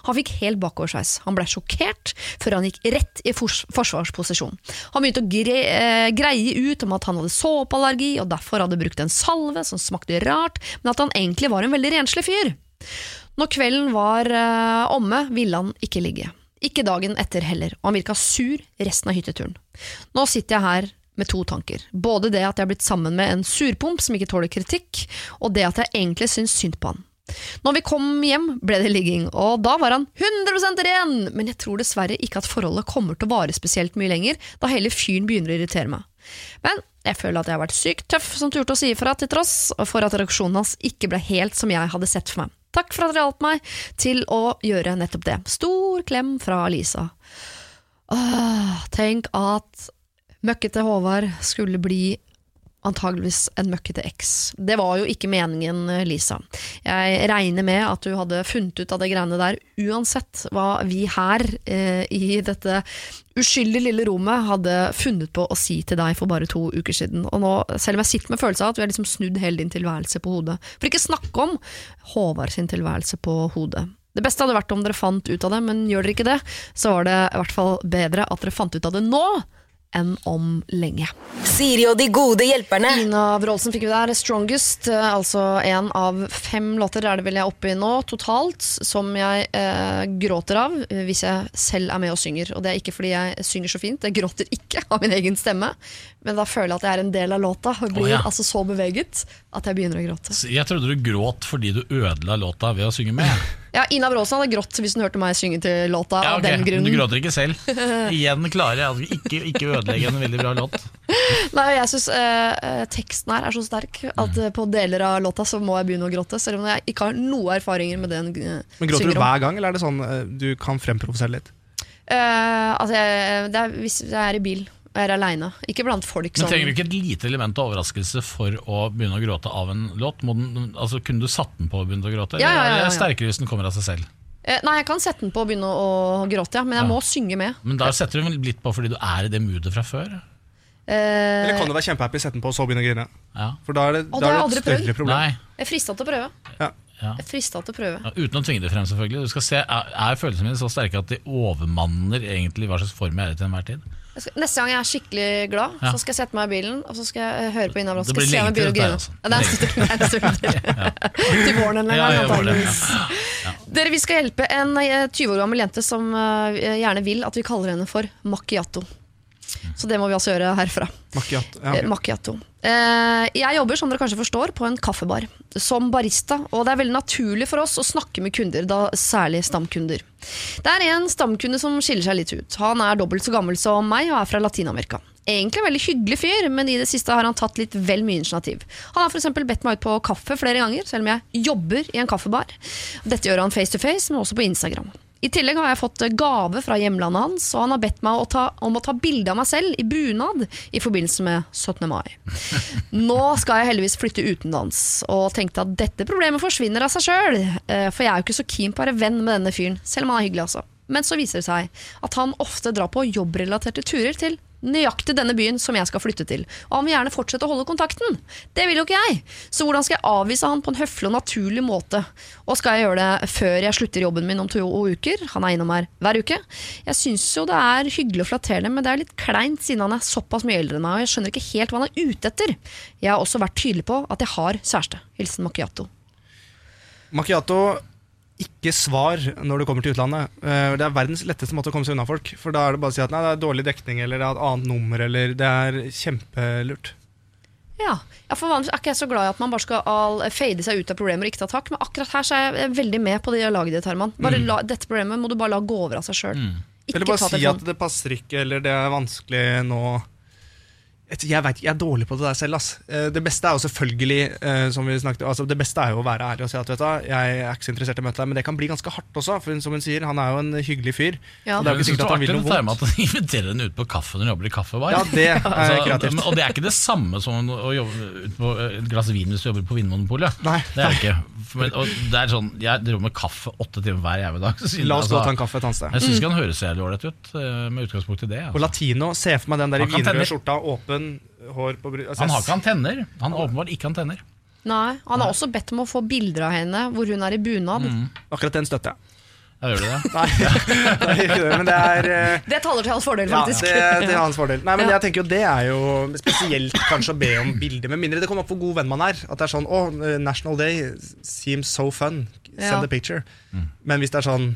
Han fikk helt bakoversveis. Han ble sjokkert før han gikk rett i forsvarsposisjon. Han begynte å eh, greie ut om at han hadde såpeallergi og derfor hadde brukt en salve som smakte rart, men at han egentlig var en veldig renslig fyr. Når kvelden var eh, omme, ville han ikke ligge. Ikke dagen etter heller, og han virka sur resten av hytteturen. Nå sitter jeg her med to tanker. Både det at jeg er blitt sammen med en surpomp som ikke tåler kritikk, og det at jeg egentlig syns synd på han. Når vi kom hjem, ble det ligging, og da var han 100% ren! Men jeg tror dessverre ikke at forholdet kommer til å vare spesielt mye lenger, da hele fyren begynner å irritere meg. Men jeg føler at jeg har vært sykt tøff som turte å si ifra, til tross for at reaksjonen hans ikke ble helt som jeg hadde sett for meg. Takk for at dere hjalp meg til å gjøre nettopp det. Stor klem fra Lisa. Åh, tenk at møkkete Håvard skulle bli antageligvis en møkkete eks. Det var jo ikke meningen, Lisa. Jeg regner med at du hadde funnet ut av det greiene der, uansett hva vi her eh, i dette uskyldige lille rommet hadde funnet på å si til deg for bare to uker siden. Og nå, selv om jeg sitter med følelsen av at vi har liksom snudd hele din tilværelse på hodet. For ikke snakke om Håvard sin tilværelse på hodet. Det beste hadde vært om dere fant ut av det, men gjør dere ikke det, så var det i hvert fall bedre at dere fant ut av det nå enn om lenge. Siri og de gode hjelperne. Ina Wroldsen fikk vi der, 'Strongest', eh, altså en av fem låter er det vel jeg er oppe i nå totalt, som jeg eh, gråter av eh, hvis jeg selv er med og synger. Og det er ikke fordi jeg synger så fint, jeg gråter ikke av min egen stemme, men da føler jeg at jeg er en del av låta og blir oh, ja. altså så beveget at jeg begynner å gråte. Jeg trodde du gråt fordi du ødela låta ved å synge med. Ja, Ina Wroldsen hadde grått hvis hun hørte meg synge til låta Ja, av ok, den men grunnen. Du gråter ikke selv. Igjen klarer jeg å ikke, ikke ødelegge en veldig bra låt. Nei, jeg synes eh, teksten her er så sterk at mm. på deler av låta så må jeg begynne å gråte, selv om jeg ikke har noe erfaringer med det hun synger om. Men Gråter du hver gang, eller er det sånn eh, du kan fremprovosere litt? Eh, altså, jeg, det er, hvis jeg er i bil er aleine, ikke blant folk Men Trenger du ikke et lite element av overraskelse for å begynne å gråte av en låt? Må den, altså, kunne du satt den på og begynt å gråte? Ja, ja, ja, Eller er det sterkere hvis den kommer av seg selv? Eh, Nei, jeg kan sette den på og begynne å, å gråte, ja, men jeg Ja. må synge med. Men da setter du den litt på fordi du er i det moodet fra før? Eh, Eller kan du være kjempehappy, sette den på og så begynne å grine? Ja. For da er det, da er det et større prøvd. problem. Nei. jeg er frista til å prøve. Ja. Jeg er frista til å prøve. Ja, uten å tvinge det frem, selvfølgelig. Du skal se, Er, er følelsene mine så sterke at de overmanner egentlig hva slags form jeg er i til enhver tid? Skal, neste gang jeg er skikkelig glad, Ja. så skal jeg sette meg i bilen og så skal jeg eh, høre på Ina Det blir lenge til dette altså. Ja, det er en stund- til. Til våren en Ja, ja. Dere, Vi skal hjelpe en eh, 20 år gammel jente som eh, gjerne vil at vi kaller henne for macchiato. Så det må vi altså gjøre herfra. Macchiato. Ja, okay. Macchiato. Eh, jeg jobber som dere kanskje forstår på en kaffebar som barista, og det er veldig naturlig for oss å snakke med kunder, da særlig stamkunder. Det er en stamkunde som skiller seg litt ut. Han er dobbelt så gammel som meg og er fra Latin-Amerika. Egentlig en veldig hyggelig fyr, men i det siste har han tatt litt vel mye initiativ. Han har eksempel bedt meg ut på kaffe flere ganger, selv om jeg jobber i en kaffebar. Dette gjør han face to face, men også på Instagram. I tillegg har jeg fått gave fra hjemlandet hans, og han har bedt meg å ta, om å ta bilde av meg selv i bunad i forbindelse med 17. mai. Nå skal jeg heldigvis flytte utenlands, og tenkte at dette problemet forsvinner av seg sjøl. For jeg er jo ikke så keen på å være venn med denne fyren, selv om han er hyggelig, altså. Men så viser det seg at han ofte drar på jobbrelaterte turer til nøyaktig denne byen som jeg skal flytte til. Og han vil gjerne fortsette å holde kontakten. Det vil jo ikke jeg. Så hvordan skal jeg avvise han på en høflig og naturlig måte? Og skal jeg gjøre det før jeg slutter jobben min om to uker? Han er innom her hver uke. Jeg syns jo det er hyggelig og flatterende, men det er litt kleint siden han er såpass mye eldre enn meg, og jeg skjønner ikke helt hva han er ute etter. Jeg har også vært tydelig på at jeg har kjæreste. Hilsen Macchiato. Macchiato, ikke svar når du kommer til utlandet. Eh, Det er verdens letteste måte å komme seg unna folk. For da er det bare å si at nei, det er dårlig dekning, eller det er et annet nummer, eller Det er kjempelurt. Ja, ja for vanligvis er ikke jeg så glad i at man bare skal all, fade seg ut av problemer og ikke ta tak, men akkurat her så er jeg veldig med på det laget ditt, Herman. Bare la, dette problemet må du bare la gå over av seg sjøl. Mm. Eller bare si at det passer ikke, eller det er vanskelig nå. Jeg, vet, jeg er dårlig på det der selv. Ass. Eh, Det beste er jo selvfølgelig eh, som vi snakket, altså Det beste er jo å være ærlig og si at vet du, jeg er ikke så interessert i å møte deg, men det kan bli ganske hardt også. For som hun sier, han er jo en hyggelig fyr. Ja. Og det er jo ikke sikkert at han vil noe vondt. at inviterer henne ut på kaffe når hun jobber i kaffebar. Ja, det er Altså, kreativt. og det er ikke det samme som å jobbe ut på et glass vin hvis du jobber på Vinmonopolet. Nei. Det er ikke. Men, og det er sånn, jeg driver med kaffe åtte timer hver jævla dag. så La oss gå og ta en altså, kaffe et annet sted. Jeg syns ikke han høres så jævlig ålreit ut, eh, med utgangspunkt i det. Og Altså. latino, se for meg den der i tenne. skjorta, åpen hår på bry... Altså, Han har ikke antenner. Han åpenbart ikke antenner. Nei, Han har også bedt om å få bilder av henne hvor hun er i bunad. Akkurat den støtter jeg. Ja, gjør du det? Nei, det er ikke det, men det er eh, Det taler til hans fordel, Ja, faktisk. det, det er hans fordel. Nei, men jeg tenker jo Det er jo spesielt kanskje å be om bilder, med mindre det kommer opp hvor god venn man er. At det er sånn Å, National Day seems so fun. Send Ja. a picture. Men hvis det er sånn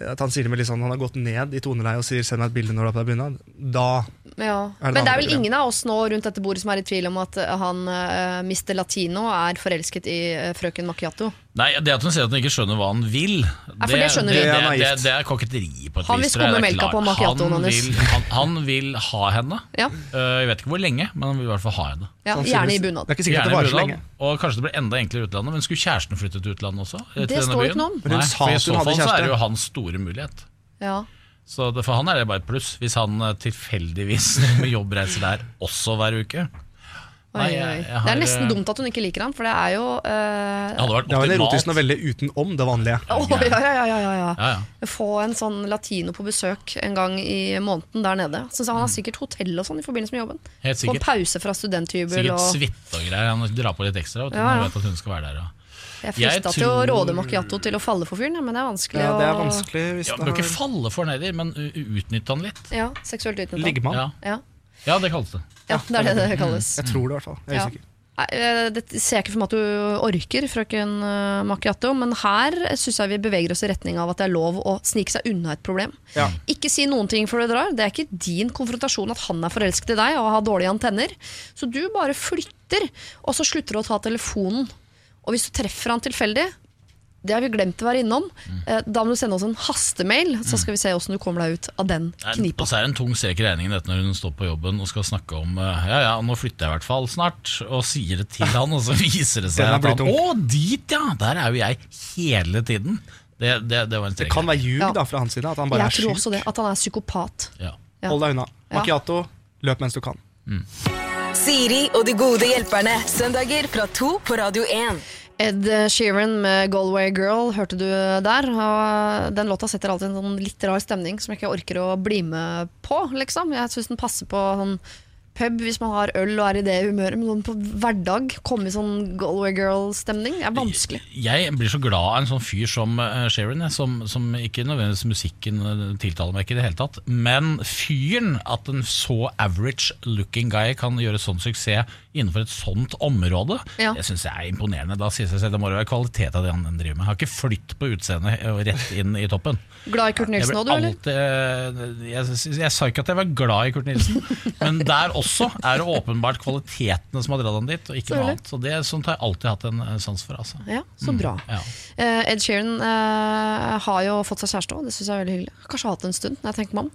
at han sier det med litt sånn Han har gått ned i toneleie og sier 'send meg et bilde når du er på deg bunad', da Ja. Det Men det er vel ingen av oss nå rundt dette bordet som er i tvil om at eh, han uh, Mr. Latino er forelsket i uh, frøken Macchiato. Nei, Det at hun sier at hun ikke skjønner hva han vil, for det skjønner det, Det er det, det, det er koketteri på et Han vil vis. tror jeg, skumme det er melka klart. på macchiatoen han hennes. vil, han, han vil ha henne. Ja. Eh, jeg vet ikke hvor lenge, men han vil i hvert fall ha henne. Ja, gjerne i Det er ikke sikkert Gjerne det varer i så utlandet, lenge. Og kanskje det blir enda enklere i utlandet. Men skulle kjæresten flytte til utlandet også? eh, til Det denne står byen? ikke noe om. Men hun Nei, sa for I at så hadde fall så er kjæreste. det jo hans store mulighet. Ja. Så det, For han er det bare et pluss, hvis han eh, tilfeldigvis med jobbreiser der også hver uke. Oi, oi. jeg- jeg Det er nesten eh, dumt at hun ikke liker ham, for det er jo uh, Det hadde vært en erotisk novelle utenom det vanlige. Oh, ja, ja, ja, ja, ja. Ja, ja. Få en sånn latino på besøk en gang i måneden der nede. Så han har sikkert hotell og sånn i forbindelse med jobben. Helt Få en pause fra studenthybel. Sikkert Og suite og greier. Han drar på litt ekstra. Vet Ja, han vet at hun skal være der. og jeg er frista til å råde macchiato til å falle for fyren, men det er vanskelig Ja, det er vanskelig hvis Ja, bør ikke falle for nedi, men u- u- utnytte han litt. Ja, seksuelt utnytte han. Liggemann. Ja. Ja. det kalles det. ja, det er det det kalles. Jeg tror det, i hvert fall. Jeg er Ja. usikker. Nei, eh, Det ser jeg ikke for meg at du orker, frøken eh, Macchiato, men her syns jeg vi beveger oss i retning av at det er lov å snike seg unna et problem. Ja. Ikke si noen ting før du drar. Det er ikke din konfrontasjon at han er forelsket i deg og har dårlige antenner. Så du bare flytter, og så slutter du å ta telefonen. Og hvis du treffer han tilfeldig, det har vi glemt å være innom, eh, da må du sende oss en hastemail, så skal vi se åssen du kommer deg ut av den knipa. Og så er det en tung strek i regningen dette når hun står på jobben og skal snakke om eh, Ja, ja, nå flytter jeg i hvert fall snart, og sier det til han, og så viser det seg at han. Å, dit, ja! Der er jo jeg hele tiden. Det, det, det var en Det kan være ljug Ja. da fra hans side, at han bare Jeg er tror også det, at han er psykopat. Ja. Ja. Hold deg unna. Ja. Macchiato, løp mens du kan. Siri og de gode hjelperne. Søndager fra to på Radio 1. Ed Sheeran med 'Galway Girl' hørte du der. Og den låta setter alltid en sånn litt rar stemning som jeg ikke orker å bli med på. Liksom. Jeg syns den passer på sånn pub hvis man har øl og er i det humøret, men sånn på hverdag komme i sånn Galway Girl-stemning er vanskelig. Jeg blir så glad av en sånn fyr som Sheeran, som, som ikke nødvendigvis musikken eh, tiltaler meg ikke i det hele tatt, men fyren, at en så average looking guy kan gjøre sånn suksess innenfor et sånt område, Ja. det syns jeg er imponerende. Da sier seg selv, det må være kvalitet av det han driver med. Jeg Har ikke flytt på utseendet og rett inn i toppen. Glad i Kurt Nilsen òg, du, eller? Jeg, jeg, jeg sa ikke at jeg var glad i Kurt Nilsen, men der også er det åpenbart kvalitetene som har dratt han dit, og ikke noe annet. Så det sånt har jeg alltid hatt en eh, sans for. Altså. Ja, så bra. Ja. Eh, Ed Sheeran uh, har jo fått seg kjæreste òg, det syns jeg er veldig hyggelig. Kanskje har hatt det en stund, når jeg tenker meg om.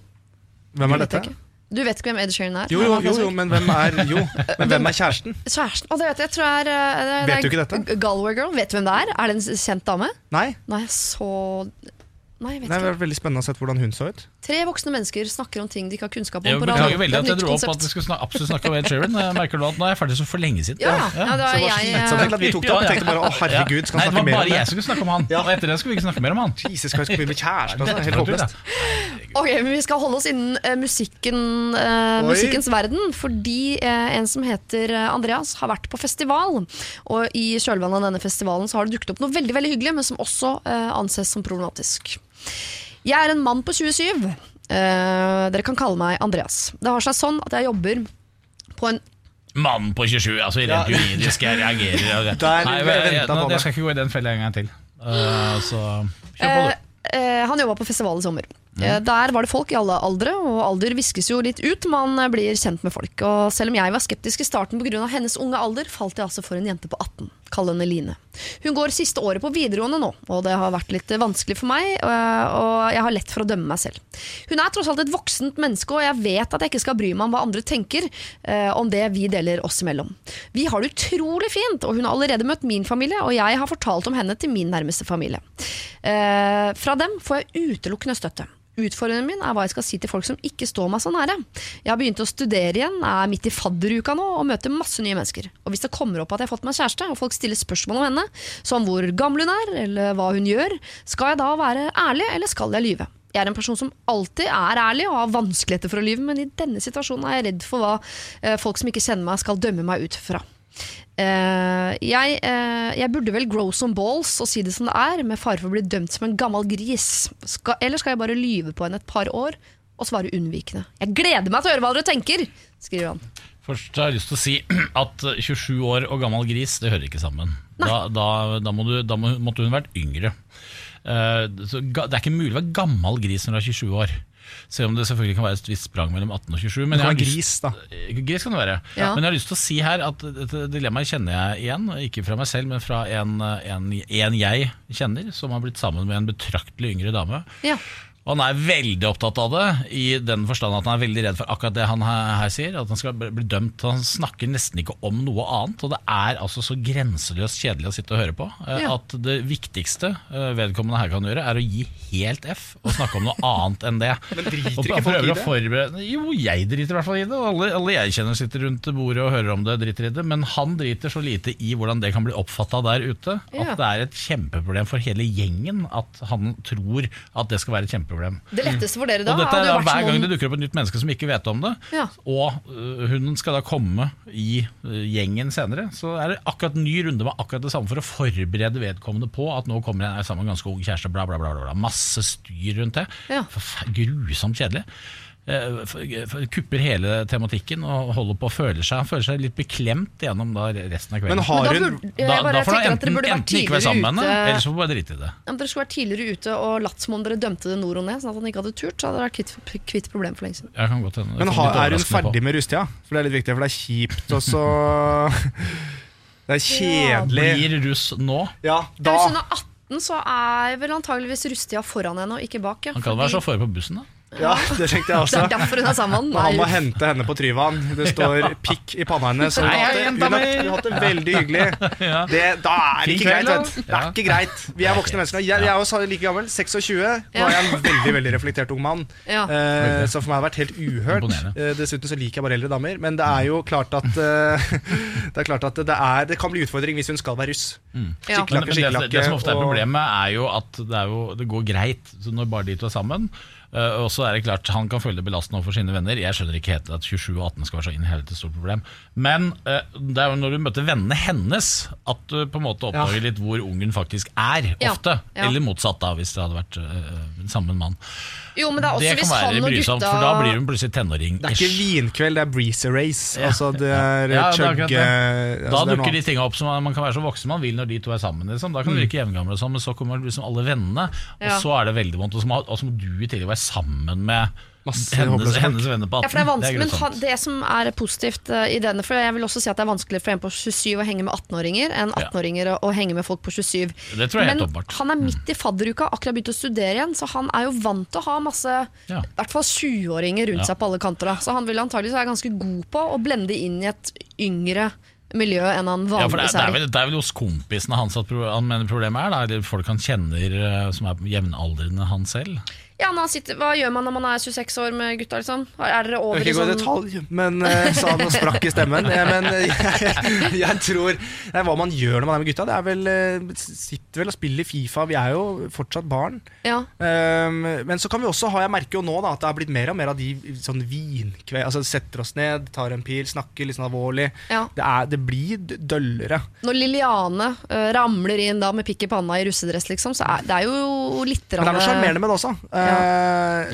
Hvem er dette? Du vet ikke hvem Ed Sheeran er? Jo, jo, jo, jo, men hvem er Jo, men hvem er kjæresten? Kjæresten? og det vet jeg. jeg tror er, eh, det er, Vet du ikke dette? Galway Girl. Vet du hvem det er? Er det en kjent dame? Nei, Nei, så Nei, jeg vet det ikke. er veldig spennende å se hvordan hun så ut. Tre voksne mennesker snakker om ting de ikke har kunnskap om. Jeg på beklager veldig er at jeg dro opp at vi skulle snakke, absolutt snakke om Ed Sheeran. Merker du at nå er jeg ferdig så for lenge siden. Ja, ja. ja, det var det var jeg, slitsomt vi tok det opp. Tenkte bare å herregud, skal Nei, det snakke var mer bare om det? jeg som skulle snakke om han. Og etter det skulle vi ikke snakke mer om han. Jesus Christ, skal vi bli kjærester? Altså, helt håpløst. Ok, men Vi skal holde oss innen uh, musikken, uh, musikkens verden. Fordi uh, en som heter eh, Andreas, har vært på festival. Og i kjølvannet av denne festivalen så har det dukket opp noe veldig veldig hyggelig, men som også eh, anses som problematisk. Jeg er en mann på 27. Eh, dere kan kalle meg Andreas. Det har seg sånn at jeg jobber på en Mann på 27, altså rent juridisk, jeg reagerer. Der Nei, jeg jeg, jeg, jeg det. skal ikke gå i den fella en gang til. Uh, så kjør på, Eh, du. eh, han jobba på festival i sommer. Mm. Der var det folk i alle aldre, og alder viskes jo litt ut. Man eh, blir kjent med folk. Og selv om jeg var skeptisk i starten pga. hennes unge alder, falt jeg altså for en jente på 18. Kall henne Line. Hun går siste året på videregående nå, og det har vært litt vanskelig for meg. eh, Og jeg har lett for å dømme meg selv. Hun er tross alt et voksent menneske, og jeg vet at jeg ikke skal bry meg om hva andre tenker eh, om det vi deler oss imellom. Vi har det utrolig fint, og hun har allerede møtt min familie, og jeg har fortalt om henne til min nærmeste familie. Eh, fra dem får jeg utelukkende støtte. Utfordringen min er hva jeg skal si til folk som ikke står meg så nære. Jeg har begynt å studere igjen, er midt i fadderuka nå og møter masse nye mennesker. Og hvis det kommer opp at jeg har fått meg kjæreste, og folk stiller spørsmål om henne, som hvor gammel hun er, eller hva hun gjør, skal jeg da være ærlig, eller skal jeg lyve? Jeg er en person som alltid er ærlig og har vanskeligheter for å lyve, men i denne situasjonen er jeg redd for hva eh, folk som ikke kjenner meg, skal dømme meg ut fra. Eh, jeg, uh, jeg burde vel grow some balls og si det som det er, med fare for å bli dømt som en gammel gris. Skal, eller skal jeg bare lyve på henne et par år og svare unnvikende? Jeg gleder meg til å høre hva dere tenker, skriver han. Først har jeg lyst til å si at 27 år og gammel gris, det hører ikke sammen. Da, da, da, må du, da måtte hun vært yngre. Uh, det er ikke mulig å være gammel gris når du er 27 år. Selv om det selvfølgelig kan være et visst sprang mellom 18 og 27. Men Det jeg har kan være lyst- gris, da. Eh, Gris kan det være. Ja. Men jeg har lyst til å si her at dette dilemmaet kjenner jeg igjen. Ikke fra meg selv, men fra en, en, en jeg kjenner, som har blitt sammen med en betraktelig yngre dame. Ja. Og han er veldig opptatt av det, i den forstand at han er veldig redd for akkurat det han her, sier. At han skal bli dømt. Han snakker nesten ikke om noe annet. Og det er altså så grenseløst kjedelig å sitte og høre på. eh, Ja. At det viktigste eh, vedkommende her kan gjøre, er å gi helt F og snakke om noe annet enn det. Men driter Og ikke folk i det? forberede Jo, jeg driter i hvert fall i det. Alle, alle jeg kjenner sitter rundt bordet og hører om det, driter i det. Men han driter så lite i hvordan det kan bli oppfatta der ute, Ja. at det er et kjempeproblem for hele gjengen at han tror at det skal være et kjempeproblem. Det letteste for dere da og dette er da hver gang det dukker opp et nytt menneske som ikke vet om det, Ja. og uh, hunden skal da komme i uh, gjengen senere, så er det akkurat ny runde med akkurat det samme for å forberede vedkommende på at nå kommer en sammen med en ganske ung kjæreste, bla, bla, bla, bla. Masse styr rundt det. Ja. Grusomt kjedelig. Eh, Kupper hele tematikken og holder på å føle seg føler seg litt beklemt gjennom da resten av kvelden. Men har hun da da, da får du enten, enten ikke være sammen med henne, eller så får han bare drite i det. Ja, men Dere skulle vært tidligere ute og latt som om dere dømte det nord og ned, sånn at han ikke hadde turt. Så hadde dere vært kvitt, kvitt problemet for lenge siden. Jeg kan godt hende. Men har, er hun på. ferdig med rustida? For det er litt viktig, for det er kjipt og så Det er kjedelig. Blir russ nå? Ja, Ja, da hvis hun er 18, så er vel antageligvis rustida foran henne og ikke bak. Ja, Han kan fordi- være sjåfør på bussen, da. Ja, det tenkte jeg Det er derfor hun er sammen. Han må hente henne på Tryvann. Det står pikk i panna hennes. Hun har hatt det- veldig hyggelig. Det, da er det ikke greit. Vet. du. Det er ikke greit. Vi er voksne mennesker. Jeg, jeg er også like gammel, 26. Nå er jeg en veldig veldig reflektert ung mann. Ja. Eh, så for meg har det vært helt uhørt. Eh, dessuten så liker jeg bare eldre damer. Men det er jo klart at uh, Det er klart at det, er, det kan bli utfordring hvis hun skal være russ. Ja. Men, Skikkelakke, det, det som ofte er problemet, er jo at det, er jo, det går greit så når bare de to er sammen. Eh, og så er det klart Han kan føle det belastende overfor sine venner. Jeg skjønner ikke helt at 27 og 18 skal være så inn i helvete stort problem. Men eh, det er jo når du møter vennene hennes, at du på en måte oppdager litt hvor ungen faktisk er. Ofte. Ja. Eller motsatt, da hvis det hadde vært øh, samme mann. Jo, men det er også Det kan hvis han og brysomt, gutta for da blir hun plutselig tenåring. Det er ikke vinkveld, det er breezer race. Ja. Altså det er Ja, chugge det. altså, Da er dukker noe de tinga opp som man, kan være så voksen man vil når de to er sammen. Liksom. Da kan Mm. du virke jevngamle, sånn, men så kommer liksom alle vennene, og så er det veldig vondt. Og så må, og så må du i tillegg være sammen med hennes, hennes venner på 18. Ja, for det er vanskelig, men grusomt. han, det som er positivt uh, i denne For jeg vil også si at det er vanskelig for en på 27 å henge med 18-åringer enn 18-åringer å, å henge med folk på 27. Det tror jeg er men er han er midt i fadderuka, akkurat begynt å studere igjen, så han er jo vant til å ha masse Ja. I hvert fall 20-åringer rundt Ja. seg på alle kanter. Da. Så han vil antakeligvis være ganske god på å blende inn i et yngre miljø enn han Ja, for det, vanligvis er- det, er er i. vel, det er vel hos kompisene hans at pro- han mener problemet er, da, eller folk han kjenner eh, som er jevnaldrende han selv. Ja, sitter, hva gjør man når man er 26 år med gutta? Liksom? Er dere Jeg over vil i ikke gå i sånn detalj, men uh, sa han og sprakk i stemmen. Ja, men eh, jeg, jeg tror nei, Hva man gjør når man er med gutta, det er vel eh, Sitter vel og spiller Fifa. Vi er jo fortsatt barn. ja. Um, men så kan vi også ha Jeg merker jo nå da at det har blitt mer og mer av de sånn vinkveld Altså setter oss ned, tar en pil, snakker litt sånn alvorlig. Ja. Det, er, det blir døllere. Når Liliane uh, ramler inn da med pikk i panna i russedress, liksom, så er det er jo litt Men det er noe sjarmerende med det også. Eh,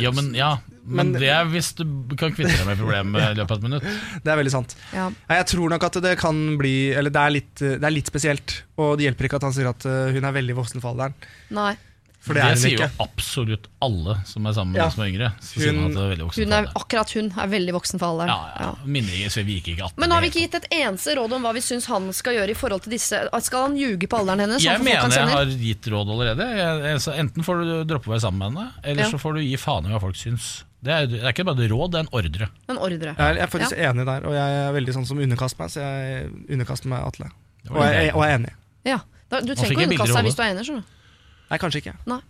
Ja, men, ja, men, Men- det er hvis du kan kvitte deg med problemet i løpet av et minutt. det er veldig sant. ja. Jeg tror nok at det kan bli Eller det er litt, det er litt spesielt. Og det hjelper ikke at han sier at eh, hun er veldig voksen for alderen. Nei. For det er hun sier ikke. jo absolutt alle som er sammen med Ja. noen som er yngre. Så Hun- er Hun er, akkurat hun er veldig voksen for alderen. Ja, ja. Minner ikke, så vi gikk ikke 18. Men nå har vi ikke gitt et eneste råd om hva vi syns han skal gjøre i forhold til disse Skal han ljuge på alderen hennes? Jeg sånn folk han mener jeg har gitt råd allerede. Jeg, enten får du droppe å være sammen med henne, eller Ja. så får du gi faen i hva folk syns. Det er, det er ikke bare et råd, det er en ordre. En ordre. Jeg er, jeg er faktisk enig der, og jeg er veldig sånn som underkaster meg, så jeg underkaster meg Atle. Og jeg, og jeg er enig. Ja. Da, du trenger ikke å underkaste deg hvis du er enig. skjønner du. Nei, kanskje ikke. Nei.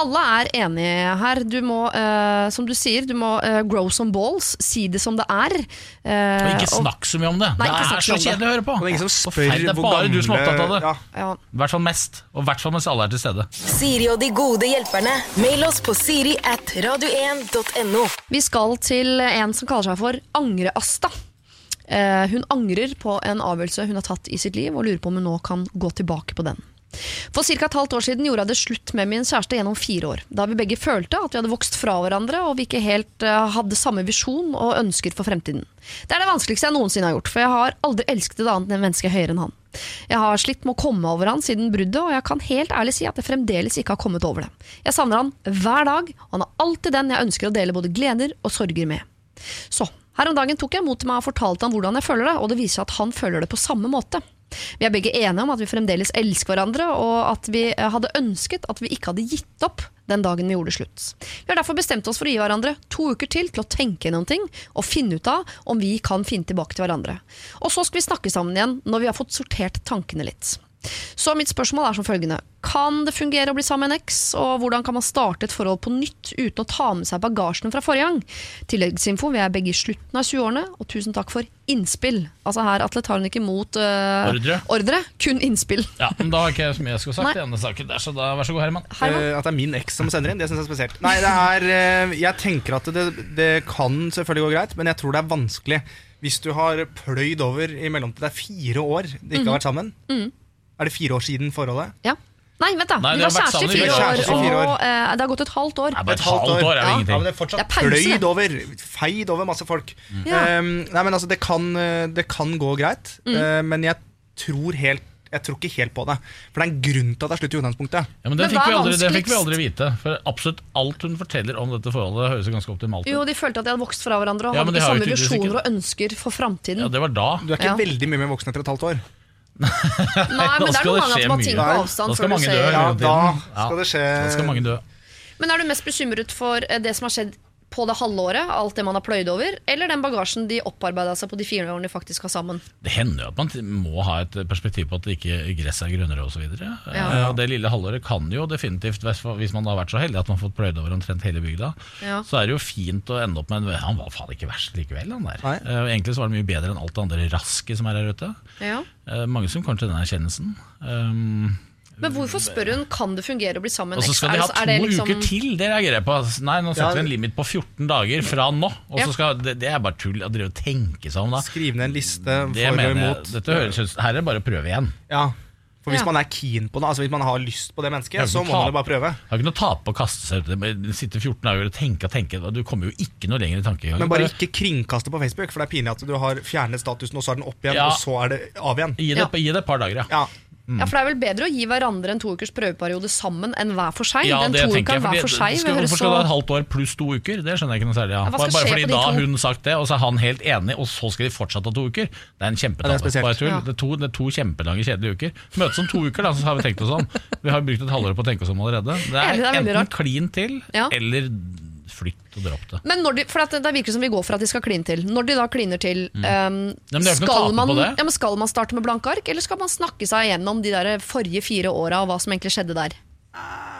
Alle er enige her. Du må, uh, som du sier, du må uh, grow some balls. Si det som det er. Uh, Og ikke snakk så mye om det! Nei, det er så kjedelig å høre på! Og det er ingen som spør det er hvor bare gamle du som er opptatt av det. Ja. Ja. Hvert fall mest. Og i hvert fall mens alle er til stede. Siri og de gode hjelperne. Mail oss på siri at radio1.no. Vi skal til en som kaller seg for Angre-Asta. Eh, hun angrer på en avgjørelse hun har tatt i sitt liv, og lurer på om hun nå kan gå tilbake på den. For ca. et halvt år siden gjorde jeg det slutt med min kjæreste gjennom fire år. Da vi begge følte at vi hadde vokst fra hverandre, og vi ikke helt eh, hadde samme visjon og ønsker for fremtiden. Det er det vanskeligste jeg noensinne har gjort, for jeg har aldri elsket et annet enn menneske høyere enn han. Jeg har slitt med å komme over han siden bruddet, og jeg kan helt ærlig si at jeg fremdeles ikke har kommet over det. Jeg savner han hver dag, og han er alltid den jeg ønsker å dele både gleder og sorger med. Så, her om dagen tok jeg mot meg og fortalte han hvordan jeg føler det, og det viser seg at han føler det på samme måte. Vi er begge enige om at vi fremdeles elsker hverandre, og at vi eh, hadde ønsket at vi ikke hadde gitt opp den dagen vi gjorde slutt. Vi har derfor bestemt oss for å gi hverandre to uker til til å tenke gjennom ting og finne ut av om vi kan finne tilbake til hverandre. Og så skal vi snakke sammen igjen når vi har fått sortert tankene litt. Så mitt spørsmål er som følgende. Kan det fungere å bli sammen med en eks, og hvordan kan man starte et forhold på nytt uten å ta med seg bagasjen fra forrige gang? Tilleggsinfo, vi er begge i slutten av 20-årene, og tusen takk for innspill. Altså her, Atle tar hun ikke imot uh, Ordre. ordre, kun innspill. Ja, men Da har ikke jeg så mye jeg skulle sagt Nei. i denne saken der, så da vær så god, Herman. Herman? Uh, At det er min eks som sender inn, det syns jeg er spesielt. Nei, det er uh, Jeg tenker at det, det kan selvfølgelig gå greit, men jeg tror det er vanskelig hvis du har pløyd over i mellomtiden. Det er fire år de ikke Mhm. har vært sammen. Er det fire år siden forholdet? Ja. Nei, vent da. Nei, vi var kjærester i fire år. og eh, det har gått et halvt år. Nei, bare et halvt år er det Ja. Ja, ingenting. men det er fortsatt Det er pause, pløyd det. over. Feid over masse folk. Ja. Mm. Um, nei, men altså, det kan, eh, det kan gå greit, uh, men jeg tror helt jeg tror ikke helt på det. For det er en grunn til at det er slutt i utgangspunktet. Ja, men det Men fikk, hva vi er aldri, det fikk vi vanskeligst? aldri vite. For absolutt alt hun forteller om dette forholdet, høres jo ganske optimalt ut. Jo, de følte at de hadde vokst fra hverandre og Ja, men hadde de har jo samme tydeligvis visjoner ikke- og ønsker for framtiden. Ja, det var da. Du er ikke Ja. veldig mye mer voksen etter et halvt år. Nei, men det er noen ganger at man tenker på avstand før du ser Ja, da skal det skje. Da skal mange dø. Men er du mest bekymret for eh, det som har skjedd på det halve året, alt det man har pløyd over, eller den bagasjen de opparbeida seg på de fire årene de faktisk har sammen? Det hender jo at man må ha et perspektiv på at det ikke gresset er grønnere osv. Ja. Ja. Det lille halvåret kan jo definitivt, hvis hvis man har vært så heldig at man har fått pløyd over omtrent hele bygda, Ja. så er det jo fint å ende opp med en Han var faen ikke verst likevel, han der. Nei. Eh, Egentlig så var det mye bedre enn alt det andre rasket som er her ute. Ja. Eh, Mange som kommer til den erkjennelsen. Um, Men hvorfor spør hun kan det fungere å bli sammen og med en så skal de ha to er det liksom- uker til, det reagerer jeg på. Nei, nå setter Ja. vi en limit på 14 dager fra nå. Og så skal, det, det er bare tull å drive og tenke seg om da. Skrive ned en liste Det for og imot. dette høres ut Her er det bare å prøve igjen. Ja. For hvis Ja. man er keen på det, altså hvis man har lyst på det mennesket, så må man jo bare prøve. Det har ikke noe tape å kaste seg ut i det. Sitte 14 dager og tenke og tenke. Du kommer jo ikke noe lenger i tankegangen. Men bare ikke kringkaste på Facebook, for det er pinlig at du har fjernet statusen, og så er den opp igjen, Ja. og så er det av igjen. Gi det, Ja. gi det et par dager, ja. Ja. Ja, for det er vel bedre å gi hverandre en to ukers prøveperiode sammen enn hver for seg? Ja, den det to tenker jeg. fordi- hver for seg skal, hvorfor skal du ha et halvt år pluss to uker? Det skjønner jeg ikke noe særlig. Ja. Ja, bare fordi da har hun sagt det, og så er han helt enig, og så skal de fortsatt ha to uker. Det er en Ja, det kjempetabbe. Ja. Det, er to, det er to kjempelange, kjedelige uker. Møtes om to uker, da, så har vi tenkt oss om. Vi har brukt et halvår på å tenke oss om allerede. Det Enig, er, det er enten klin til, Ja. eller flytt og dropp det. Men når de, for det, det virker som vi går for at de skal kline til. Når de da kliner til, Mm. um, skal, man, ja, skal man starte med blanke ark, eller skal man snakke seg gjennom de der forrige fire åra og hva som egentlig skjedde der?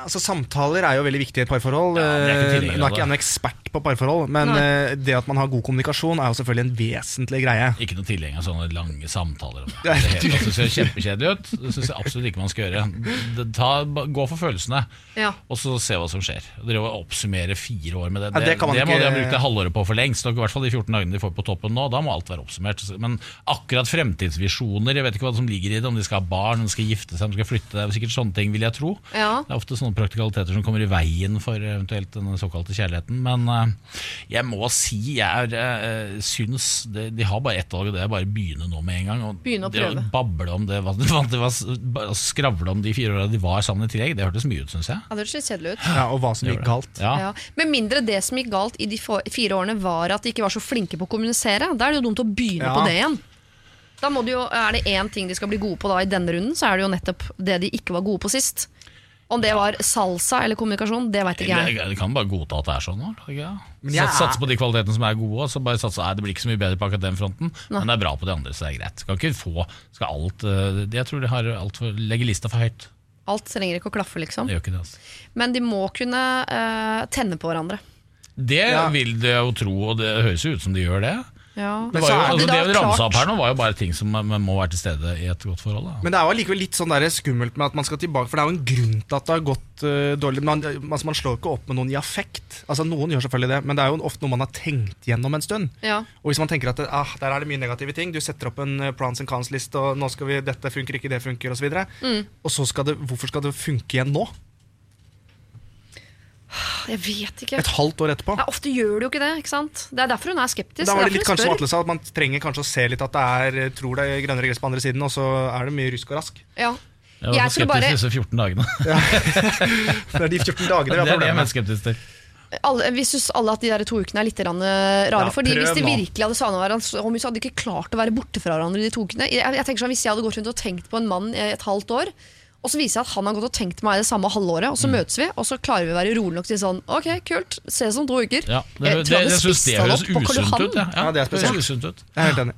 Altså Samtaler er jo veldig viktig i et parforhold. Ja, er ikke Eh, Nå er ikke jeg noen ekspert på parforhold, men Nei. eh, det at man har god kommunikasjon, er jo selvfølgelig en vesentlig greie. Ikke noe tilhenger av sånne lange samtaler. om Det Det hele tatt. Det ser kjempekjedelig ut. Det syns jeg absolutt ikke man skal gjøre. Ta, gå for følelsene, Ja. og så se hva som skjer. Drive og oppsummere fire år med det. Ja, det kan man må ikke- de ha brukt det halvåret på for lengst. Og I hvert fall de 14 dagene de får på toppen nå. Da må alt være oppsummert. Men akkurat fremtidsvisjoner, jeg vet ikke hva som ligger i det. Om de skal ha barn, om de skal gifte seg, om de skal flytte. Det er sikkert sånne ting, vil jeg tro. Ja. Det er ofte sånne praktikaliteter som kommer i veien for eventuelt den såkalte kjærligheten. Men eh, jeg må si jeg er, eh, syns det, de har bare ett valg, og det er bare å begynne nå med en gang. Og Begynne å det prøve. bable om det, skravle om de fire åra de var sammen i tillegg, det hørtes mye ut, syns jeg. Ja, det hørtes kjedelig ut. Ja, Og hva som gikk galt. Ja. Ja. Med mindre det som gikk galt i de fire årene var at de ikke var så flinke på å kommunisere. Da er det jo dumt å begynne Ja. på det igjen. Da må de jo, Er det én ting de skal bli gode på da i denne runden, så er det jo nettopp det de ikke var gode på sist. Om det var salsa eller kommunikasjon, det veit ikke jeg. Du kan bare godta at det er sånn. jeg Sats, satse på de kvalitetene som er gode, så bare satse nei, det blir ikke så mye bedre på akkurat den fronten, men det er bra på de andre, så det er greit. Skal ikke få skal alt, eh, Jeg tror de har alt for, legger lista for høyt. Alt trenger ikke å klaffe, liksom. Det gjør ikke det. altså. Men de må kunne uh, tenne på hverandre. Det Ja. vil det jo tro, og det høres jo ut som de gjør det. Ja. Det, jo, altså, det vi ramsa opp her nå, var jo bare ting som man man må være til stede i et godt forhold. Da. Men det er jo allikevel litt sånn der skummelt med at man skal tilbake, for det er jo en grunn til at det har gått uh, dårlig. Man, altså, man slår ikke opp med noen i affekt. Altså Noen gjør selvfølgelig det, men det er jo ofte noe man har tenkt gjennom en stund. Ja. Og hvis man tenker at det, ah, der er det mye negative ting, du setter opp en eh, plans and cons-liste, og nå skal vi, dette funker ikke, det funker, osv. Og, så videre. og så skal det, hvorfor skal det funke igjen nå? Jeg vet ikke. Et halvt år etterpå. Ja, ofte gjør du jo ikke det. ikke sant? Det er derfor hun er skeptisk. Da var det litt kanskje som. Atle sa, at man trenger kanskje å se litt at det er tror det er grønnere gress på andre siden, og så er det mye rusk og rask. Ja. Jeg var Jeg så tror bare- skeptisk disse 14 dagene. ja. Det er de 14 dagene vi har har med det er problemer med. skeptisk til. alle, vi syns alle at de der to ukene er litt eh, rare. Ja, fordi Hvis de virkelig hadde savna hverandre, så hadde de ikke klart å være borte fra hverandre de to ukene. Jeg, jeg tenker sånn, Hvis jeg hadde gått rundt og tenkt på en mann i et halvt år, og så viser jeg at han har gått og tenkt meg det samme halvåret, og Mm. så møtes vi, og så klarer vi å være rolig nok til sånn Ok, kult, ses om to uker. Ja, det, Jeg det, tror jeg hadde spist det han høres opp på Karl Johan. Ja. Ja, det er spesielt. usunt ut. Jeg er helt enig.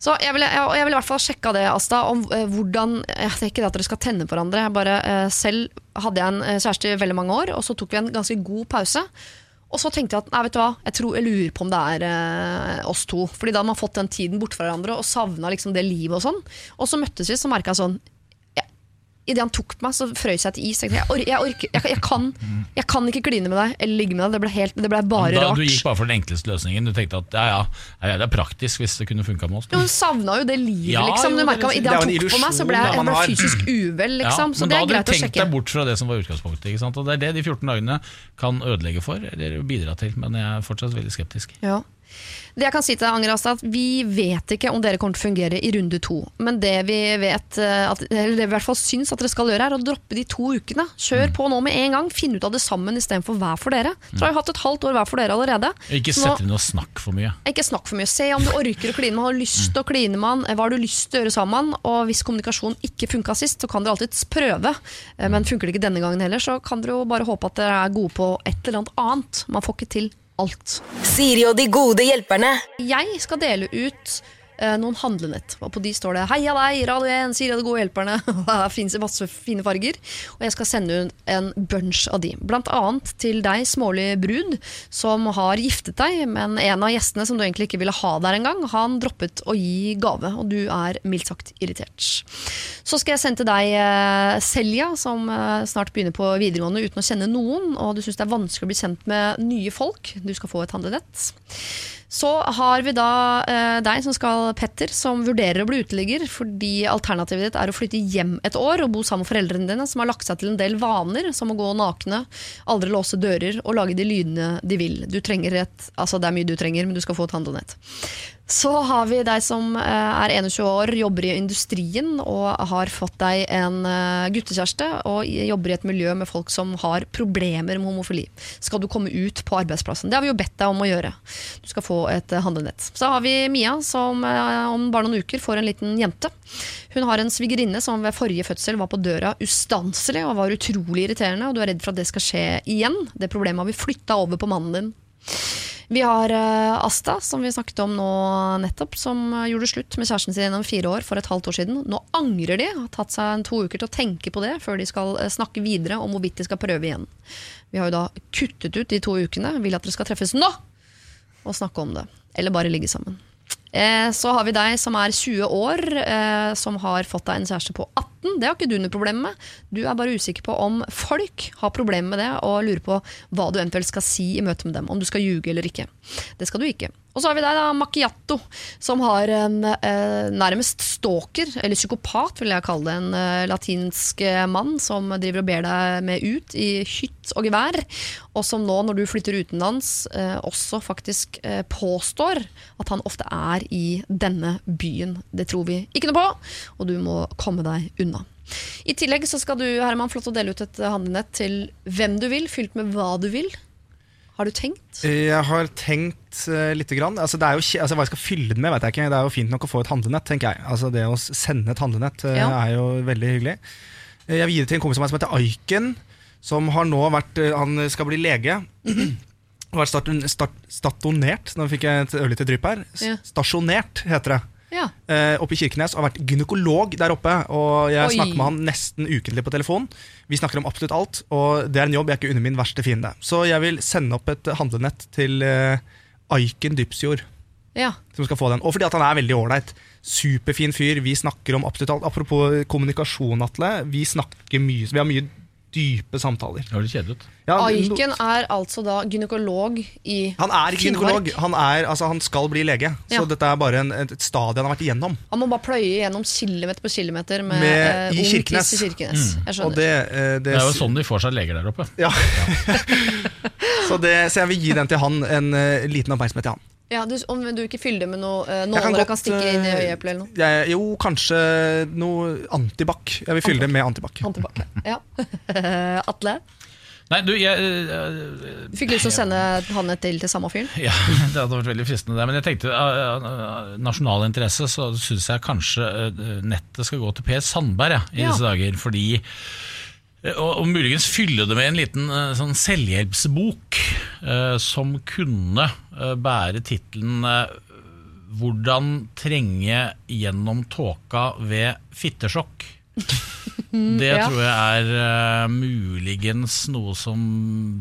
Så jeg ville, jeg, jeg ville i hvert fall sjekka det, Asta, om eh, hvordan Jeg Det er ikke det at dere skal tenne på hverandre. Jeg bare, eh, selv hadde jeg en eh, kjæreste i veldig mange år, og så tok vi en ganske god pause. Og så tenkte jeg at nei, vet du hva, jeg, tror, jeg lurer på om det er eh, oss to. Fordi da hadde man fått den tiden bort fra hverandre og savna liksom det livet og sånn. Og så møttes vi, så merka jeg sånn Idet han tok på meg, så frøs jeg til is. Jeg, or, jeg, orker, jeg, jeg, kan, jeg kan ikke kline med deg eller ligge med deg. Det ble, helt, det ble bare Da, rart. du gikk bare for den enkleste løsningen. Du tenkte at ja, ja, det er praktisk hvis det kunne funka med oss. Jo, Hun savna jo det livet, Ja, liksom. Du det. Idet han Det er tok på meg, så ble jeg, ble fysisk uvel, liksom. Ja, så å sjekke. da er hadde du tenkt deg bort fra det som var utgangspunktet. Og Det er det de 14 dagene kan ødelegge for, eller bidra til. Men jeg er fortsatt veldig skeptisk. Ja. Det jeg kan si til deg, Anger Asta, at Vi vet ikke om dere kommer til å fungere i runde to. Men det vi vet, eh, at, eller det vi i hvert fall syns at dere skal gjøre, er å droppe de to ukene. Kjør på nå med en gang. Finn ut av det sammen istedenfor hver for dere. Dere har jo hatt et halvt år hver for dere allerede. Ikke sett inn og snakk for mye. Ikke snakk for mye. Se om du orker å kline med han. Har lyst til å kline med han? Hva har du lyst til å gjøre sammen? Og hvis kommunikasjon ikke funka sist, så kan dere alltids prøve. Eh, Men funker det ikke denne gangen heller, så kan dere jo bare håpe at dere er gode på et eller annet annet. Man får ikke til alt. Siri og de gode hjelperne. Jeg skal dele ut noen handlenett. Og på de står det 'Heia deg, Radio 1, sier de gode hjelperne'. Det finnes masse fine farger. Og jeg skal sende ut en bunch av de. Blant annet til deg, smålig brud, som har giftet deg, men en av gjestene som du egentlig ikke ville ha der engang, han droppet å gi gave, og du er mildt sagt irritert. Så skal jeg sende til deg eh, Selja, som eh, snart begynner på videregående uten å kjenne noen, og du syns det er vanskelig å bli kjent med nye folk. Du skal få et handlenett. Så har vi da eh, deg som skal, Petter, som vurderer å bli uteligger fordi alternativet ditt er å flytte hjem et år og bo sammen med foreldrene dine, som har lagt seg til en del vaner, som å gå nakne, aldri låse dører og lage de lydene de vil. Du trenger et, altså Det er mye du trenger, men du skal få et handlenett. Så har vi deg som eh, er 21 år, jobber i industrien og har fått deg en eh, guttekjæreste og jobber i et miljø med folk som har problemer med homofili. Skal du komme ut på arbeidsplassen? Det har vi jo bedt deg om å gjøre. Du skal få et eh, handlenett. Så har vi Mia som om bare noen uker får en liten jente. Hun har en svigerinne som ved forrige fødsel var på døra ustanselig og var utrolig irriterende, og du er redd for at det skal skje igjen. Det problemet har vi flytta over på mannen din. Vi har eh, Asta, som vi snakket om nå nettopp, som eh, gjorde slutt med kjæresten sin gjennom fire år for et halvt år siden. Nå angrer de, har tatt seg to uker til å tenke på det før de skal eh, snakke videre om hvorvidt de skal prøve igjen. Vi har jo da kuttet ut de to ukene, vil at dere skal treffes nå og snakke om det. Eller bare ligge sammen. Så har vi deg som er 20 år, som har fått deg en kjæreste på 18. Det har ikke du noe problem med. Du er bare usikker på om folk har problemer med det, og lurer på hva du eventuelt skal si i møte med dem. Om du skal ljuge eller ikke. Det skal du ikke. Og så har vi deg, da, Macchiato, som har en eh, nærmest stalker, eller psykopat, vil jeg kalle det. En eh, latinsk eh, mann som driver og ber deg med ut i hytt og gevær. Og som nå, når du flytter utenlands, eh, også faktisk eh, påstår at han ofte er i denne byen. Det tror vi ikke noe på, og du må komme deg unna. I tillegg så skal du Herman, flott å dele ut et handlenett til hvem du vil, fylt med hva du vil. Har du tenkt? Jeg har tenkt uh, lite grann. Altså, det er jo, altså, hva jeg skal fylle den med, vet jeg ikke. Det er jo fint nok å få et handlenett, tenker jeg. Altså, det å sende et handlenett uh, Ja. er jo veldig hyggelig. Eh, Jeg vil gi det til en kompis av meg som heter Aiken, som har nå vært uh, Han skal bli lege. Og vært start, start, statonert. Nå fikk jeg et ørlite drypp her. Ja. Stasjonert, heter det. Ja. eh, oppe i Kirkenes og har vært gynekolog der oppe. Og jeg Oi. snakker med han nesten ukentlig på telefon. Vi snakker om absolutt alt, og det er en jobb jeg er ikke under min verste fiende. Så jeg vil sende opp et handlenett til eh, Aiken Dypsjord, ja. som skal få den. Og fordi at han er veldig ålreit. Superfin fyr. Vi snakker om absolutt alt. Apropos kommunikasjon, Atle. Vi snakker mye, vi har mye dype samtaler. Det høres kjedelig ut. Ja, Aiken er altså da gynekolog i han er ikke gynekolog, han, er, altså, han skal bli lege. Så Ja. dette er bare en, et, et stadie han har vært igjennom. Han må bare pløye gjennom kilometer på kilometer med, Med- eh, i ung Kirkenes. tiss i Kirkenes. Jeg Og skjønner. det, eh, det, Det er jo sånn de får seg leger der oppe. ja. så, det, så jeg vil gi den til han, en eh, liten oppmerksomhet til han. Ja, du, om du ikke fyller det med noe uh, nåler godt, kan stikke inn i eh, øyeeplet eller noe? Jeg, jo, kanskje noe antibac. Jeg vil fylle det med antibac. Antibak. Ja. Atle, Nei, du, jeg, uh, du fikk lyst til å sende han et til til samme fyren? Ja, det hadde vært veldig fristende det. Men jeg tenkte av av nasjonal interesse så syns jeg kanskje eh, nettet skal gå til Per Sandberg ja, i Ja. disse dager. Fordi eh, og, og muligens fylle det med en liten eh, sånn selvhjelpsbok eh, som kunne eh, bære tittelen eh, 'Hvordan trenge gjennom tåka ved fittesjokk'. Det Ja. tror jeg er eh, muligens noe som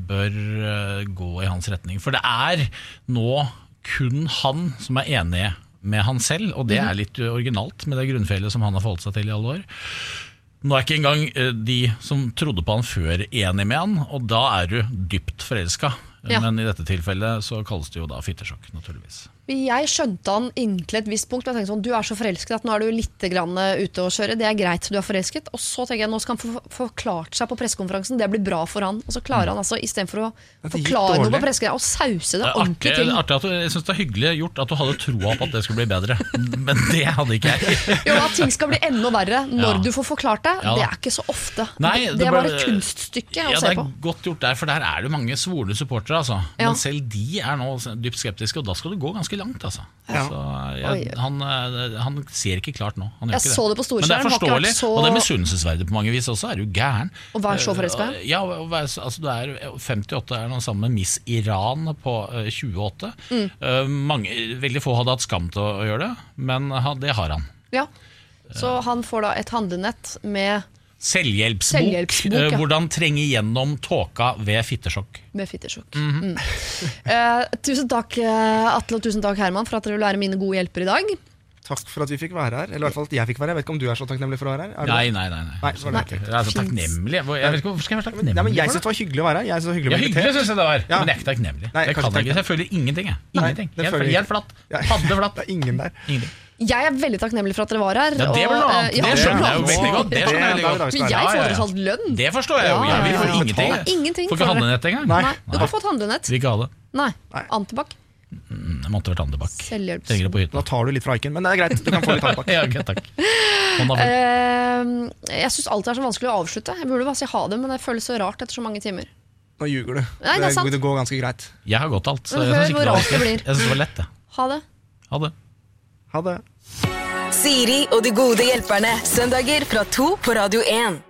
bør eh, gå i hans retning. For det er nå kun han som er enig med han selv, og det er litt originalt med det grunnfjellet som han har forholdt seg til i alle år. Nå er ikke engang eh, de som trodde på han før, enig med han, og da er du dypt forelska. Ja. Men i dette tilfellet så kalles det jo da fittesjokk, naturligvis. Jeg skjønte han inntil et visst punkt. Jeg tenkte sånn, Du er så forelsket at nå er du litt grann eh, ute å kjøre. Det er greit, du er forelsket. Og så tenker jeg nå skal han få forklart seg på pressekonferansen. Det blir bra for han. Og så klarer han altså istedenfor å forklare noe på pressekonferansen, å sause det Det ordentlig artig, til. artig at du, jeg synes det er hyggelig gjort at du hadde troa på at det skulle bli bedre, men det hadde ikke jeg. Jo, At ting skal bli enda verre når Ja. du får forklart det, Ja det er ikke så ofte. Nei, det, det det er bare et kunststykke å Ja, se det på. er godt gjort der, for der er det mange svorne supportere. Altså. Ja. Men selv de er nå dypt skeptiske, og da skal du gå ganske langt. Altså. Ja. altså jeg, han, eh, han ser ikke klart nå. Jeg ikke så det på storskjerm, Men det er forståelig, så- og det er misunnelsesverdig på mange vis også. Er du gæren? Å være så forelska? Eh, Ja, være så- altså, du er 58 er noe sammen med Miss Iran på eh, 28. Mm. Mange, veldig få hadde hatt skam til å gjøre det, men det har han. Ja. Så han får da et handlenett med, Selvhjelpsbok. Selvhjelpsbok, eh, ja. Hvordan trenge gjennom tåka ved fittesjokk. Ved fittesjokk. Mhm. mm. Uh, tusen takk, eh, Atle, og tusen takk, Herman, for at dere vil være mine gode hjelpere i dag. Takk for at vi fikk være her. Eller i hvert fall at jeg fikk være her. Jeg vet ikke om du er så takknemlig for å være her? Er du Nei, nei, nei. nei. Nei, så var. Jeg er så takknemlig. Jeg vet ikke, Hvorfor skal jeg være takknemlig? Nei, men jeg syns det var hyggelig å være her. Jeg synes det var hyggelig Ja, hyggelig synes jeg det var, Ja. men jeg er ikke takknemlig. Nei, jeg kan ikke ikke, jeg føler ingenting. Jeg. Ingenting. Helt, føler helt flatt. Paddeflatt. Det er ingen der. Ingenting. Jeg er veldig takknemlig for at dere var her. Ja, det var noe annet. ja, Det det er skjønner jeg jo veldig godt. Det Det- skjønner jeg veldig er godt. det jeg får tross alt lønn. Det forstår jeg jo. Ja, Ja, vi får ingenting. Ingenting Får ikke handlenett engang. Nei. Nei, du har fått handlenett. Vil ikke ha det. Nei. Antibac. Mm, Jeg måtte vært andebakk. Trenger det på hytta. Da tar du litt fra Aiken, men det er greit. Du kan få litt antibac. Ja, ok, takk. Eh, jeg syns alt er så vanskelig å avslutte. Jeg burde bare si ha det, men det føles så rart etter så mange timer. Nå ljuger du. Nei, det er sant. det går ganske greit. Jeg har gått alt, så Men jeg syns det det. Jeg det var lett, jeg. Ha det. Ha det. Ha det. Siri og de gode hjelperne. Søndager fra to på Radio 1.